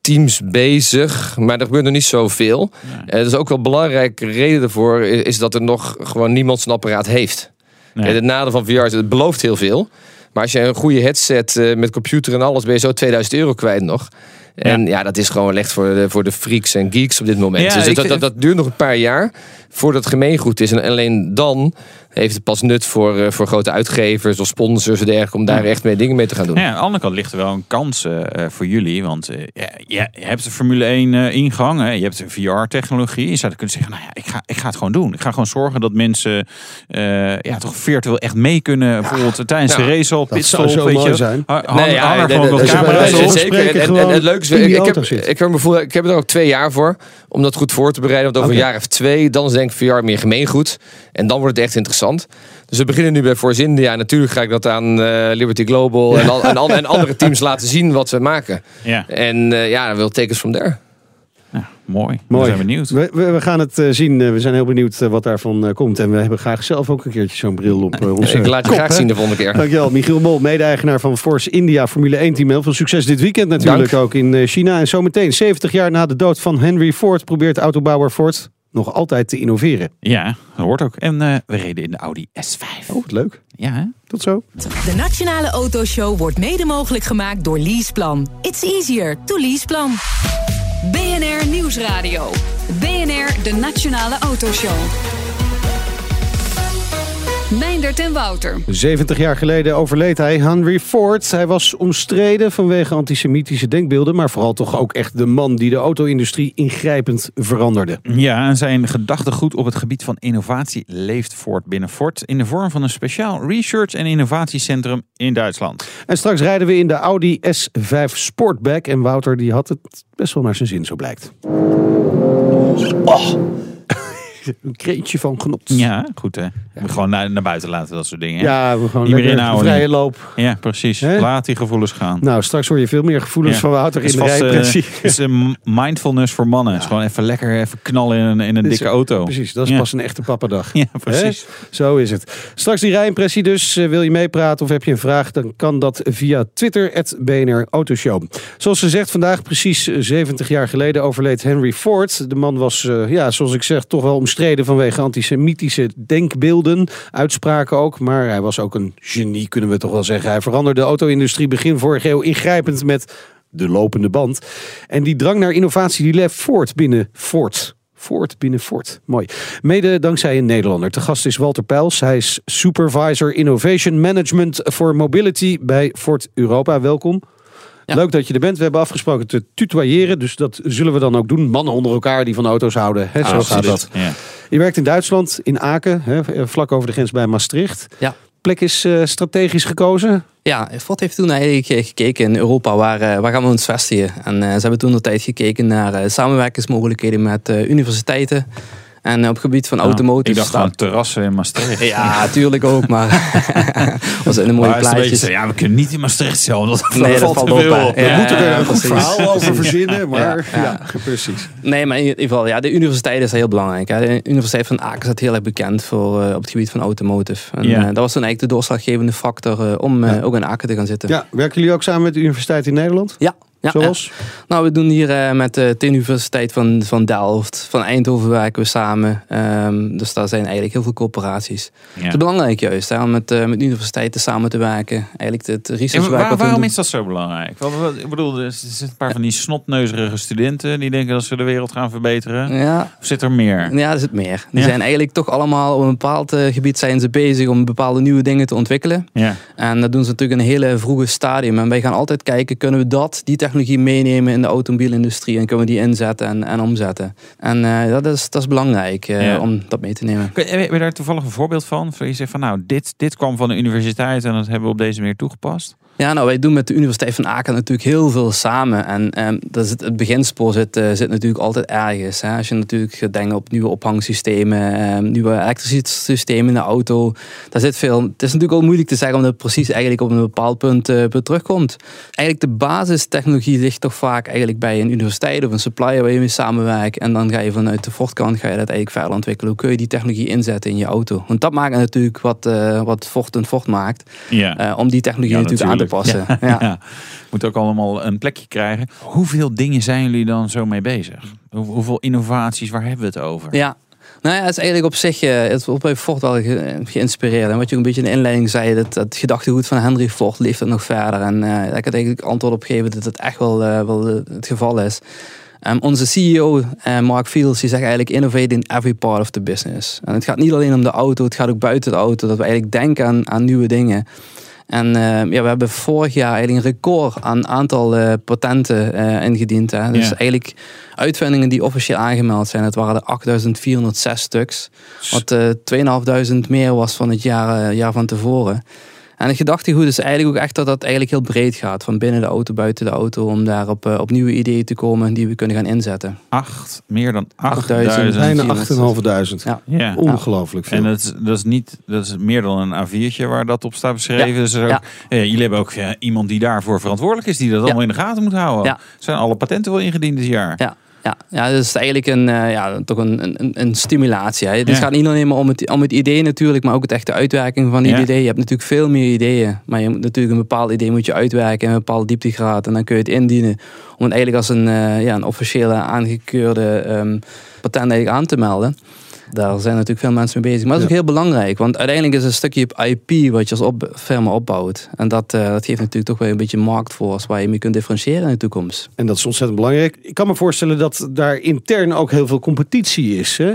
teams bezig, maar er gebeurt nog niet zoveel. En dat is ook wel een belangrijke reden daarvoor, is, is dat er nog gewoon niemand zijn apparaat heeft. Nee. En het nadeel van VR is, het belooft heel veel. Maar als je een goede headset eh, met computer en alles, ben je zo 2000 euro kwijt nog. En ja, dat is gewoon echt voor de, voor de freaks en geeks op dit moment. Ja, dus dat duurt nog een paar jaar voordat het gemeengoed is. En alleen dan heeft het pas nut voor, eh, voor grote uitgevers of sponsors en dergelijke om daar echt mee dingen mee te gaan doen. Ja, aan de andere kant ligt er wel een kans eh, eh, voor jullie. Want eh, ja, ja, je hebt de Formule 1 eh, ingang. Hè, je hebt de VR-technologie. Je zou kunnen zeggen, nou ja, ik ga, ik ga het gewoon doen. Ik ga gewoon zorgen dat mensen eh, ja, toch virtueel echt mee kunnen. bijvoorbeeld tijdens Ja, de race al, dat pitstop. zou zo weet mooi je. zijn. Nee, ja, er dat op. zeker. En, en, het leuke is, ik, ik, heb, zit. ik, heb ik heb er ook twee jaar voor om dat goed voor te bereiden. Want over een jaar of twee, dan is denk ik VR meer gemeengoed. En dan wordt het echt interessant. Dus we beginnen nu bij Force India. Natuurlijk ga ik dat aan eh, Liberty Global en, al- en, al- en andere teams laten zien wat we maken. Ja, En eh, ja, dan wil tekens from there. mooi. Mooi. We zijn benieuwd. We, we, we gaan het eh, zien. We zijn heel benieuwd wat daarvan komt. En we hebben graag zelf ook een keertje zo'n bril op onze Ik laat je kop, graag hè? zien de volgende keer. Dankjewel, Michiel Mol, mede-eigenaar van Force India Formule 1 team. Heel veel succes dit weekend natuurlijk Dank. ook in China. En zometeen, 70 jaar na de dood van Henry Ford, probeert autobouwer Ford nog altijd te innoveren. Ja, dat hoort ook. En eh, we reden in de Audi S5. Oh, wat leuk. Ja, hè? Tot zo. De Nationale Autoshow wordt mede mogelijk gemaakt door Leaseplan. It's easier to Leaseplan. BNR Nieuwsradio. BNR, de Nationale Autoshow. Meindert en Wouter. 70 jaar geleden overleed hij, Henry Ford. Hij was omstreden vanwege antisemitische denkbeelden, maar vooral toch ook echt de man die de auto-industrie ingrijpend veranderde. Ja, en zijn gedachtegoed op het gebied van innovatie leeft voort binnen Ford in de vorm van een speciaal research- en innovatiecentrum in Duitsland. En straks rijden we in de Audi S5 Sportback. En Wouter die had het best wel naar zijn zin, zo blijkt. Oh. Een kreetje van genot. Ja, goed hè. Moet gewoon naar, naar buiten laten, dat soort dingen. hè? Ja, we gewoon Niet meer vrije loop. ja precies. Laat die gevoelens gaan. Nou, straks hoor je veel meer gevoelens Ja. van Wouter in de vast, eh, rijpressie. het is een mindfulness voor mannen. Het is gewoon even lekker even knallen in een, in een dikke auto. Precies, dat is Ja. pas een echte pappadag. Ja, precies. Zo is het. Straks die rijimpressie dus. Eh, wil je meepraten of heb je een vraag? Dan kan dat via Twitter, BNR Autoshow. Zoals gezegd, vandaag precies eh, 70 jaar geleden overleed Henry Ford. De man was, eh, ja, zoals ik zeg, toch wel omstreden vanwege antisemitische denkbeelden. Uitspraken ook. Maar hij was ook een genie, kunnen we toch wel zeggen. Hij veranderde de auto-industrie begin vorige eeuw ingrijpend met de lopende band. En die drang naar innovatie die leeft voort binnen Ford. Ford binnen Ford. Mooi. Mede dankzij een Nederlander. Te gast is Walter Pijls. Hij is Supervisor Innovation Management for Mobility bij Ford Europa. Welkom. Ja. Leuk dat je er bent. We hebben afgesproken te tutoyeren. Dus dat zullen we dan ook doen. Mannen onder elkaar die van auto's houden. Hè, zo gaat dat. Ja. Je werkt in Duitsland, in Aken. Hè, vlak over de grens bij Maastricht. Ja. Plek is eh, strategisch gekozen. Ja, Ford heeft toen eigenlijk eh, gekeken in Europa waar, eh, waar gaan we ons vestigen. En ze hebben toen de tijd gekeken naar samenwerkingsmogelijkheden met universiteiten. En op het gebied van automotive Ik dacht staat- gewoon terrassen in Maastricht. Ja, tuurlijk ook, maar was in een mooie een zo, ja, we kunnen niet in Maastricht zelf. Dat, Nee, dat valt op. We Ja, moeten er een goed verhaal over verzinnen. Maar ja, Ja, precies. Nee, maar in ieder geval, ja, de universiteit is heel belangrijk. Hè. De Universiteit van Aken staat heel erg bekend voor, eh, op het gebied van automotive. En Ja. eh, dat was toen eigenlijk de doorslaggevende factor eh, om ook in Aken te gaan zitten. Ja, werken jullie ook samen met de Universiteit in Nederland? Ja, Ja, Zoals? Nou, we doen hier eh, met de Universiteit van, van Delft, van Eindhoven werken we samen. Ehm, dus daar zijn eigenlijk heel veel coöperaties. Het is belangrijk juist hè, om met, eh, met universiteiten samen te werken. Eigenlijk het En researchwerk waar- wat we waarom is dat zo belangrijk? Wel, wel, Ik bedoel, er zitten een paar van die snotneuzerige studenten die denken dat ze de wereld gaan verbeteren. Ja, Of zit er meer? Ja, er zit meer. Die Ja. zijn eigenlijk toch allemaal op een bepaald eh, gebied zijn ze bezig om bepaalde nieuwe dingen te ontwikkelen. Ja. En dat doen ze natuurlijk in een hele vroege stadium. En wij gaan altijd kijken, kunnen we dat, die technologie meenemen in de automobielindustrie en kunnen we die inzetten en, en omzetten. En eh, dat, is, dat is belangrijk eh, Ja. om dat mee te nemen. Kun- Heb je daar toevallig een voorbeeld van? Van Je zegt van nou, dit, dit kwam van de universiteit en dat hebben we op deze manier toegepast. Ja, nou, wij doen met de Universiteit van Aken natuurlijk heel veel samen. En ehm, dat is het, het beginspoor zit, eh, zit natuurlijk altijd ergens. Hè. Als je natuurlijk gaat denken op nieuwe ophangsystemen, ehm, nieuwe elektriciteitssystemen in de auto. Daar zit veel. Het is natuurlijk al moeilijk te zeggen omdat het precies eigenlijk op een bepaald punt eh, terugkomt. Eigenlijk de basistechnologie ligt toch vaak eigenlijk bij een universiteit of een supplier waar je mee samenwerkt. En dan ga je vanuit de Ford-kant ga je dat eigenlijk verder ontwikkelen. Hoe kun je die technologie inzetten in je auto? Want dat maakt natuurlijk wat, eh, wat Ford een Ford maakt. Ja. eh, om die technologie Ja, natuurlijk aan te Ja. Ja. Moet ook allemaal een plekje krijgen. Hoeveel dingen zijn jullie dan zo mee bezig? Hoe- Hoeveel innovaties, waar hebben we het over? Ja. Nou ja, het is eigenlijk op zich, eh, het bij Ford wel ge- geïnspireerd. En wat je een beetje in de inleiding zei, dat het gedachtegoed van Henry Ford leeft het nog verder. En eh ik eigenlijk antwoord op geven dat het echt wel, eh, wel het geval is. Ehm, onze CEO, eh, Mark Fields, die zegt eigenlijk innovate in every part of the business. En het gaat niet alleen om de auto, het gaat ook buiten de auto. Dat we eigenlijk denken aan, aan nieuwe dingen. En eh, ja, we hebben vorig jaar eigenlijk een record aan aantal eh, patenten eh, ingediend. Hè. Dus eigenlijk uitvindingen die officieel aangemeld zijn. Het waren er 8406 stuks. Wat eh 2500 meer was van het jaar, jaar van tevoren. En het gedachtegoed is eigenlijk ook echt dat dat eigenlijk heel breed gaat. Van binnen de auto, buiten de auto. Om daar op, eh, op nieuwe ideeën te komen die we kunnen gaan inzetten. Acht, meer dan 8000. 8000. Bijna 400. 8.500. Ja. Ja. Ongelooflijk veel. En dat is, dat is niet, dat is meer dan een A4'tje waar dat op staat beschreven. Ja. Dus er is ook, Ja. eh, jullie hebben ook eh, iemand die daarvoor verantwoordelijk is, die dat allemaal in de gaten moet houden. Ja. Zijn alle patenten wel ingediend dit jaar? Ja. Ja, ja, dat is eigenlijk een, eh, ja, toch een, een, een stimulatie. Hè. Het gaat niet alleen maar om het, om het idee natuurlijk, maar ook het echte uitwerking van die Ja. idee. Je hebt natuurlijk veel meer ideeën, maar je moet natuurlijk een bepaald idee moet je uitwerken in een bepaalde dieptegraad. En dan kun je het indienen om het eigenlijk als een, eh, ja, een officiële aangekeurde ehm, patent eigenlijk aan te melden. Daar zijn natuurlijk veel mensen mee bezig. Maar dat is ook heel belangrijk. Want uiteindelijk is het een stukje IP wat je als op, firma opbouwt. En dat, eh, dat geeft natuurlijk toch wel een beetje marktforce waar je mee kunt differentiëren in de toekomst. En dat is ontzettend belangrijk. Ik kan me voorstellen dat daar intern ook heel veel competitie is hè?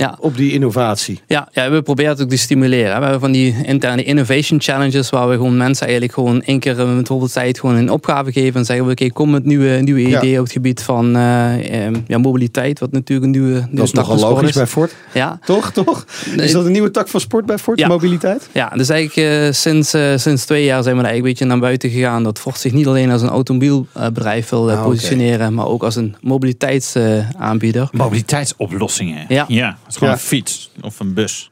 Ja, op die innovatie. Ja, ja, we proberen het ook te stimuleren. We hebben van die interne innovation challenges waar we gewoon mensen eigenlijk gewoon één keer met bijvoorbeeld tijd gewoon een opgave geven en zeggen we oké, kom met nieuwe, nieuwe Ja. ideeën op het gebied van eh, eh, ja, mobiliteit, wat natuurlijk een nieuwe, nieuwe Dat is tak nogal van sport logisch is. bij Ford. Ja, Toch? Toch? Is dat een nieuwe tak van sport bij Ford? Ja. Mobiliteit? ja, dus eigenlijk eh, sinds, eh, sinds twee jaar zijn we er eigenlijk een beetje naar buiten gegaan dat Ford zich niet alleen als een automobielbedrijf wil eh, Ah, positioneren, maar ook als een mobiliteitsaanbieder. Mobiliteitsoplossingen. Ja. het is gewoon Ja. een fiets of een bus.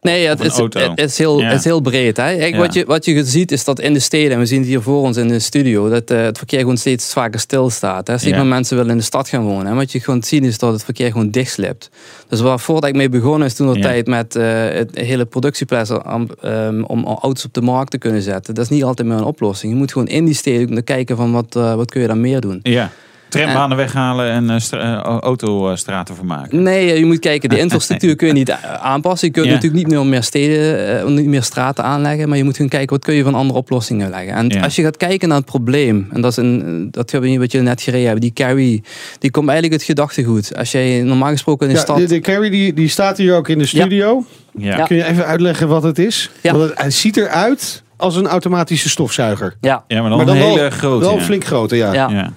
Nee, het, is, het, is heel, Ja. het is heel breed. Hè? Ja. wat, je, wat je ziet is dat in de steden, en we zien het hier voor ons in de studio, dat eh, het verkeer gewoon steeds vaker stilstaat. Hè? Ja. maar mensen willen in de stad gaan wonen. En wat je gewoon ziet is dat het verkeer gewoon dichtslipt. Dus waar voordat ik mee begonnen is toen de Ja. tijd met eh, het hele productieproces om, ehm, om auto's op de markt te kunnen zetten. Dat is niet altijd meer een oplossing. Je moet gewoon in die steden kijken van wat, eh, wat kun je dan meer doen. Ja. Trambanen weghalen en eh, eh, autostraten vermaken. Nee, eh, je moet kijken, de infrastructuur kun je niet eh, aanpassen. Je kunt Ja. natuurlijk niet meer meer steden, eh, niet meer straten aanleggen. Maar je moet gaan kijken, wat kun je van andere oplossingen leggen. En Ja. als je gaat kijken naar het probleem, en dat is een, dat hebben we wat je net gereden hebt, die carry, die komt eigenlijk het gedachtegoed. Als jij normaal gesproken in de Ja, stad... de, de Carry die, die staat hier ook in de studio. Ja. Ja. Kun je even uitleggen wat het is? Ja. Want het, het ziet eruit als een automatische stofzuiger. ja, Ja, maar dan, Maar dan een hele wel, grote. wel ja. flink grote, ja. ja.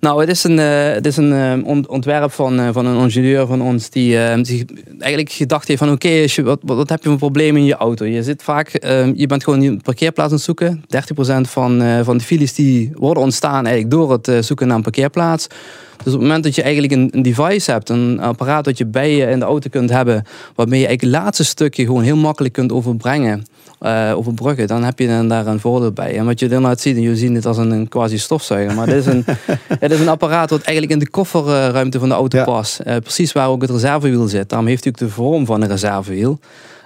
Nou, het is een, eh, het is een eh, ont- ontwerp van, eh, van een ingenieur van ons die, die eigenlijk gedacht heeft van oké, wat, wat, heb je voor probleem in je auto? Je zit vaak, je bent gewoon een parkeerplaats aan het zoeken. 30% van, van de files die worden ontstaan eigenlijk door het zoeken naar een parkeerplaats. Dus op het moment dat je eigenlijk een, een device hebt, een apparaat dat je bij je in de auto kunt hebben, waarmee je eigenlijk het laatste stukje gewoon heel makkelijk kunt overbrengen, eh, overbruggen, dan heb je dan daar een voordeel bij. En wat je dan laat zien, en je ziet het als een, een quasi stofzuiger, maar dit is een, het is een apparaat wat eigenlijk in de kofferruimte van de auto Ja. past. Eh, precies waar ook het reservewiel zit. Daarom heeft hij ook de vorm van een reservewiel.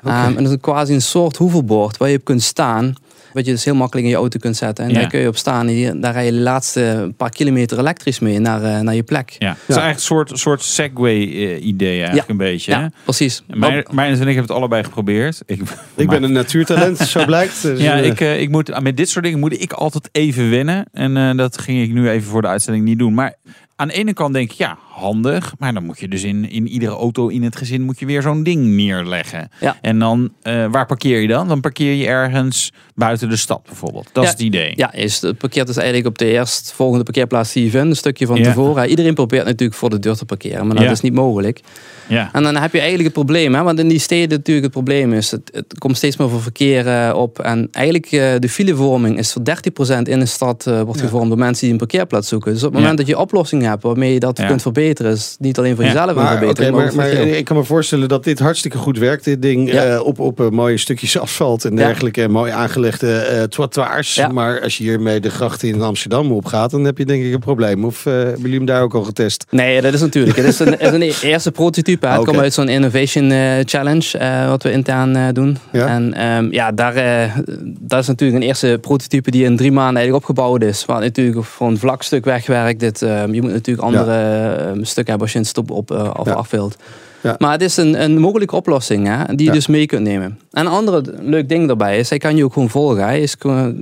Ehm, en dat is quasi een soort hoeverbord waar je op kunt staan. Wat je dus heel makkelijk in je auto kunt zetten. En Ja. daar kun je op staan. En daar rij je de laatste paar kilometer elektrisch mee naar, eh, naar je plek. Ja. Het is eigenlijk een soort, soort Segway-idee eigenlijk Ja. een beetje. Ja, hè? precies. Mijn, mijn en ik hebben het allebei geprobeerd. Ik, Ik ben een natuurtalent, zo blijkt. Dus, Ja, eh, ik, eh, ik moet, met dit soort dingen moet ik altijd even wennen. En eh, dat ging ik nu even voor de uitstelling niet doen. Maar aan de ene kant denk ik, ja, handig. Maar dan moet je dus in, in iedere auto in het gezin moet je weer zo'n ding neerleggen. Ja. En dan, eh, waar parkeer je dan? Dan parkeer je ergens buiten de stad bijvoorbeeld. Dat Ja. is het idee. Ja, is, het parkeert dus eigenlijk op de eerstvolgende parkeerplaats die je vindt. Een stukje van Ja. tevoren. Iedereen probeert natuurlijk voor de deur te parkeren. Maar dat is niet mogelijk. Ja. En dan heb je eigenlijk het probleem. Hè? Want in die steden natuurlijk het probleem is. Het, het komt steeds meer voor verkeer eh, op. En eigenlijk eh, de filevorming is voor 30% in de stad wordt gevormd door mensen die een parkeerplaats zoeken. Dus op het moment dat je oplossing hebt waarmee je dat Ja. kunt verbeteren. Is het niet alleen voor Ja. jezelf Maar, oké, verbetering. maar, maar ik kan me voorstellen dat dit hartstikke goed werkt. Dit ding Ja. eh, op, op eh, mooie stukjes asfalt en dergelijke. En mooi aangelegde eh trottoirs. Ja. Maar als je hiermee de grachten in Amsterdam opgaat, dan heb je denk ik een probleem. Of eh, hebben jullie hem daar ook al getest? Nee, dat is natuurlijk. Het is een, is een eerste prototype. Het komt uit zo'n Innovation eh, Challenge, eh, wat we intern eh, doen. Ja. En ehm, ja, daar, eh, dat is natuurlijk een eerste prototype die in drie maanden eigenlijk opgebouwd is. Waar natuurlijk voor een vlak stuk wegwerkt. Dit, ehm, je moet natuurlijk andere ehm, stukken hebben als je een stop op uh, of Ja. af wilt. Ja. Maar het is een, een mogelijke oplossing hè, die je Ja. dus mee kunt nemen. En een ander leuk ding daarbij is, hij kan je ook gewoon volgen. Hij is co-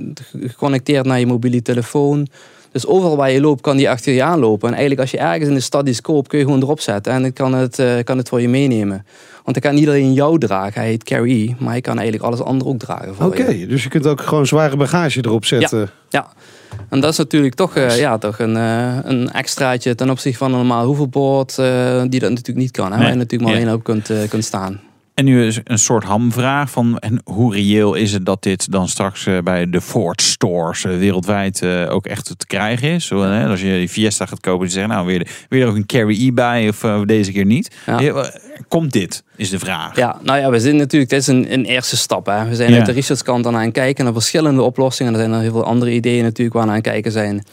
geconnecteerd naar je mobiele telefoon. Dus overal waar je loopt, kan die achter je aanlopen. En eigenlijk als je ergens in de stad iets koopt, kun je gewoon erop zetten. En dan kan het, eh, kan het voor je meenemen. Want hij kan niet alleen jou dragen, hij heet Carry. Maar hij kan eigenlijk alles andere ook dragen voor Oké, je. dus je kunt ook gewoon zware bagage erop zetten. Ja. En dat is natuurlijk toch, eh, ja, toch een, eh, een extraatje ten opzichte van een normaal hoeveelboord. eh, die dat natuurlijk niet kan. Hè? Nee. Waar je natuurlijk maar Ja. alleen op kunt, eh, kunt staan. En nu is een soort hamvraag van en hoe reëel is het dat dit dan straks eh, bij de Ford stores eh, wereldwijd eh, ook echt te krijgen is? Als je die Fiesta gaat kopen, die zeggen nou weer, weer er ook een Carry E bij of deze keer niet. Ja. Komt dit, is de vraag. Ja, nou ja, we zijn natuurlijk, dit is een, een eerste stap. Hè. We zijn Ja. uit de researchkant aan aan het kijken naar verschillende oplossingen. Er zijn er heel veel andere ideeën natuurlijk waar aan het kijken zijn.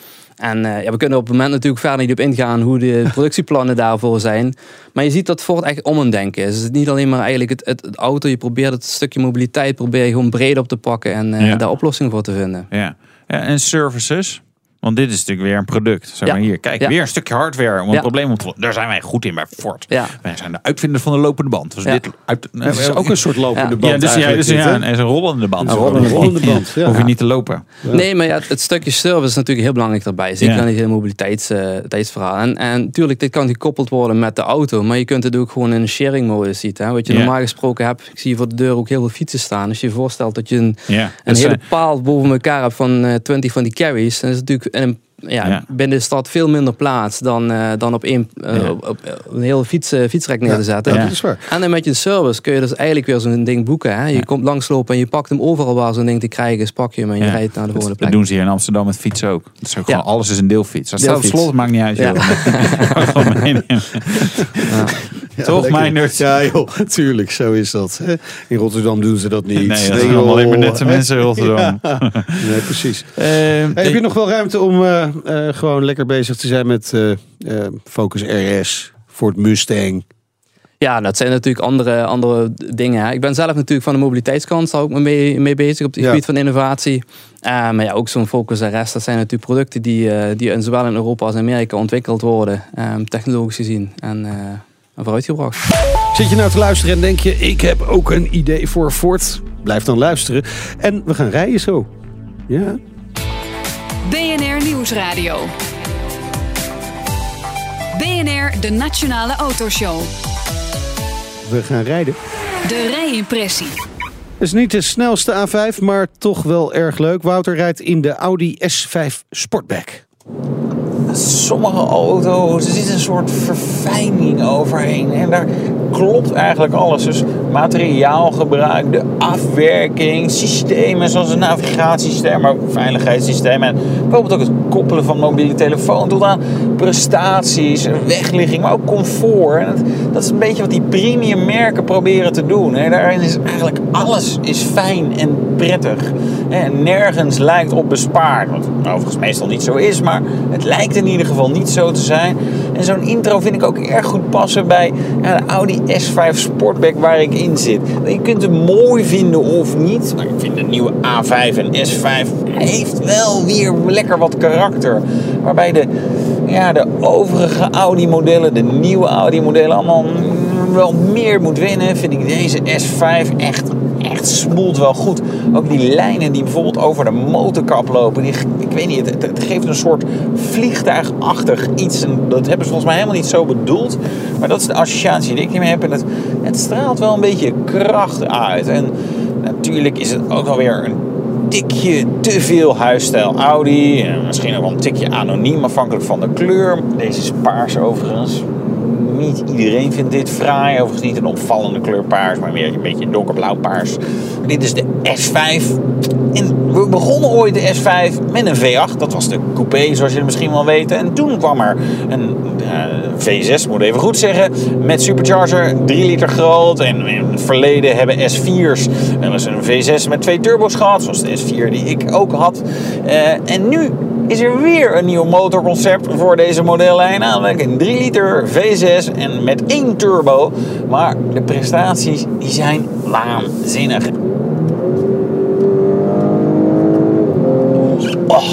En eh, ja, we kunnen op het moment natuurlijk verder niet op ingaan hoe de productieplannen daarvoor zijn. Maar je ziet dat Ford echt om een denken is. Het is niet alleen maar eigenlijk het, het, het auto. Je probeert het stukje mobiliteit probeer je gewoon breed op te pakken en Ja. daar oplossingen voor te vinden. Ja. ja en services? Want dit is natuurlijk weer een product. Zeg Ja. maar hier, kijk, Ja. weer een stukje hardware om een Ja. probleem op te lossen. Daar zijn wij goed in bij Ford. Ja. Wij zijn de uitvinders van de lopende band. Dus Ja. dit uit, Het is ook een soort lopende Ja. band ja, dus, ja, dus, ja, hè? en is een rollende band. Een rollende band. Rollende band, ja. Hoef je niet te lopen. Nee, maar ja, het, het stukje service is natuurlijk heel belangrijk daarbij. Zeker Ja. aan dit hele mobiliteitsverhaal. en, en natuurlijk, dit kan gekoppeld worden met de auto. Maar je kunt het ook gewoon in een sharing modus zien. Hè? Wat je Ja. normaal gesproken hebt. Ik zie voor de deur ook heel veel fietsen staan. Als je je voorstelt dat je een, Ja. een Dat hele zijn- paal boven elkaar hebt van eh 20 van die carries. Dan is het natuurlijk een, ja, Ja. binnen de stad veel minder plaats dan, eh, dan op, één, eh, Ja. op, op een hele fiets, eh, fietsrek neer te zetten. Ja, Ja. dat is waar. En dan met je service kun je dus eigenlijk weer zo'n ding boeken. Hè? Je komt langslopen en je pakt hem overal waar zo'n ding te krijgen is. Pak je hem en je Ja. rijdt naar de volgende Dat plek. doen ze hier in Amsterdam met fietsen ook. Dat is ook Ja. gewoon, alles is een deelfiets. Dat staat op slot, maakt niet uit. Ja. Toch, lekker. Meijnert? Ja, joh, tuurlijk, zo is dat. hè. In Rotterdam doen ze dat niet. Nee, dat zijn allemaal alleen maar nette mensen in Rotterdam. Ja. Nee, precies. Eh, Hey, heb je nog wel ruimte om eh, eh, gewoon lekker bezig te zijn met eh, Focus RS, Ford Mustang? Ja, dat zijn natuurlijk andere, andere dingen. hè. Ik ben zelf natuurlijk van de mobiliteitskant daar ook mee, mee bezig op het Ja. gebied van innovatie. Maar ja, ook zo'n Focus RS, dat zijn natuurlijk producten die, eh, die in, zowel in Europa als Amerika ontwikkeld worden, eh, technologisch gezien en, eh, en vooruitgebracht. Zit je nou te luisteren en denk je, ik heb ook een idee voor Ford? Blijf dan luisteren. En we gaan rijden zo. Ja. BNR Nieuwsradio. BNR, de Nationale Autoshow. We gaan rijden. De rijimpressie. Het is niet de snelste A5, maar toch wel erg leuk. Wouter rijdt in de Audi S5 Sportback. Sommige auto's, er zit een soort verfijning overheen. En daar klopt eigenlijk alles. Dus materiaalgebruik, de afwerking, systemen zoals het navigatiesysteem, maar ook veiligheidssystemen. En bijvoorbeeld ook het koppelen van mobiele telefoon tot aan prestaties, wegligging, maar ook comfort. En dat, is een beetje wat die premium merken proberen te doen. Hè. Daarin is eigenlijk alles is fijn en prettig. En nergens lijkt op bespaard. Wat overigens meestal niet zo is, maar het lijkt in ieder geval niet zo te zijn. En zo'n intro vind ik ook erg goed passen bij ja, de Audi S5 Sportback waar ik in zit. Je kunt hem mooi vinden of niet, maar ik vind de nieuwe A5 en S5 heeft wel weer lekker wat karakter. Waarbij de, ja, de overige Audi-modellen, de nieuwe Audi-modellen, allemaal wel meer moet winnen. Vind ik deze S5 echt, smoelt wel goed. Ook die lijnen die bijvoorbeeld over de motorkap lopen. Die, ik weet niet, het, het geeft een soort vliegtuigachtig iets. En dat hebben ze volgens mij helemaal niet zo bedoeld. Maar dat is de associatie die ik ermee heb. En het, het straalt wel een beetje kracht uit. En natuurlijk is het ook alweer een tikje te veel huisstijl Audi. En misschien ook wel een tikje anoniem afhankelijk van de kleur. Deze is paars overigens. Niet iedereen vindt dit fraai. Overigens niet een opvallende kleur paars, maar meer een beetje donkerblauw paars. Dit is de S5. En we begonnen ooit de S5 met een V8. Dat was de coupé, zoals jullie misschien wel weten. En toen kwam er een uh, V6, moet ik even goed zeggen. Met supercharger, 3 liter groot. En in het verleden hebben S4's. En is een V6 met twee turbo's gehad. Zoals de S4 die ik ook had. Uh, en nu is er weer een nieuw motorconcept voor deze modellijn. Namelijk een 3 liter V6 en met één turbo. Maar de prestaties die zijn waanzinnig. Oh,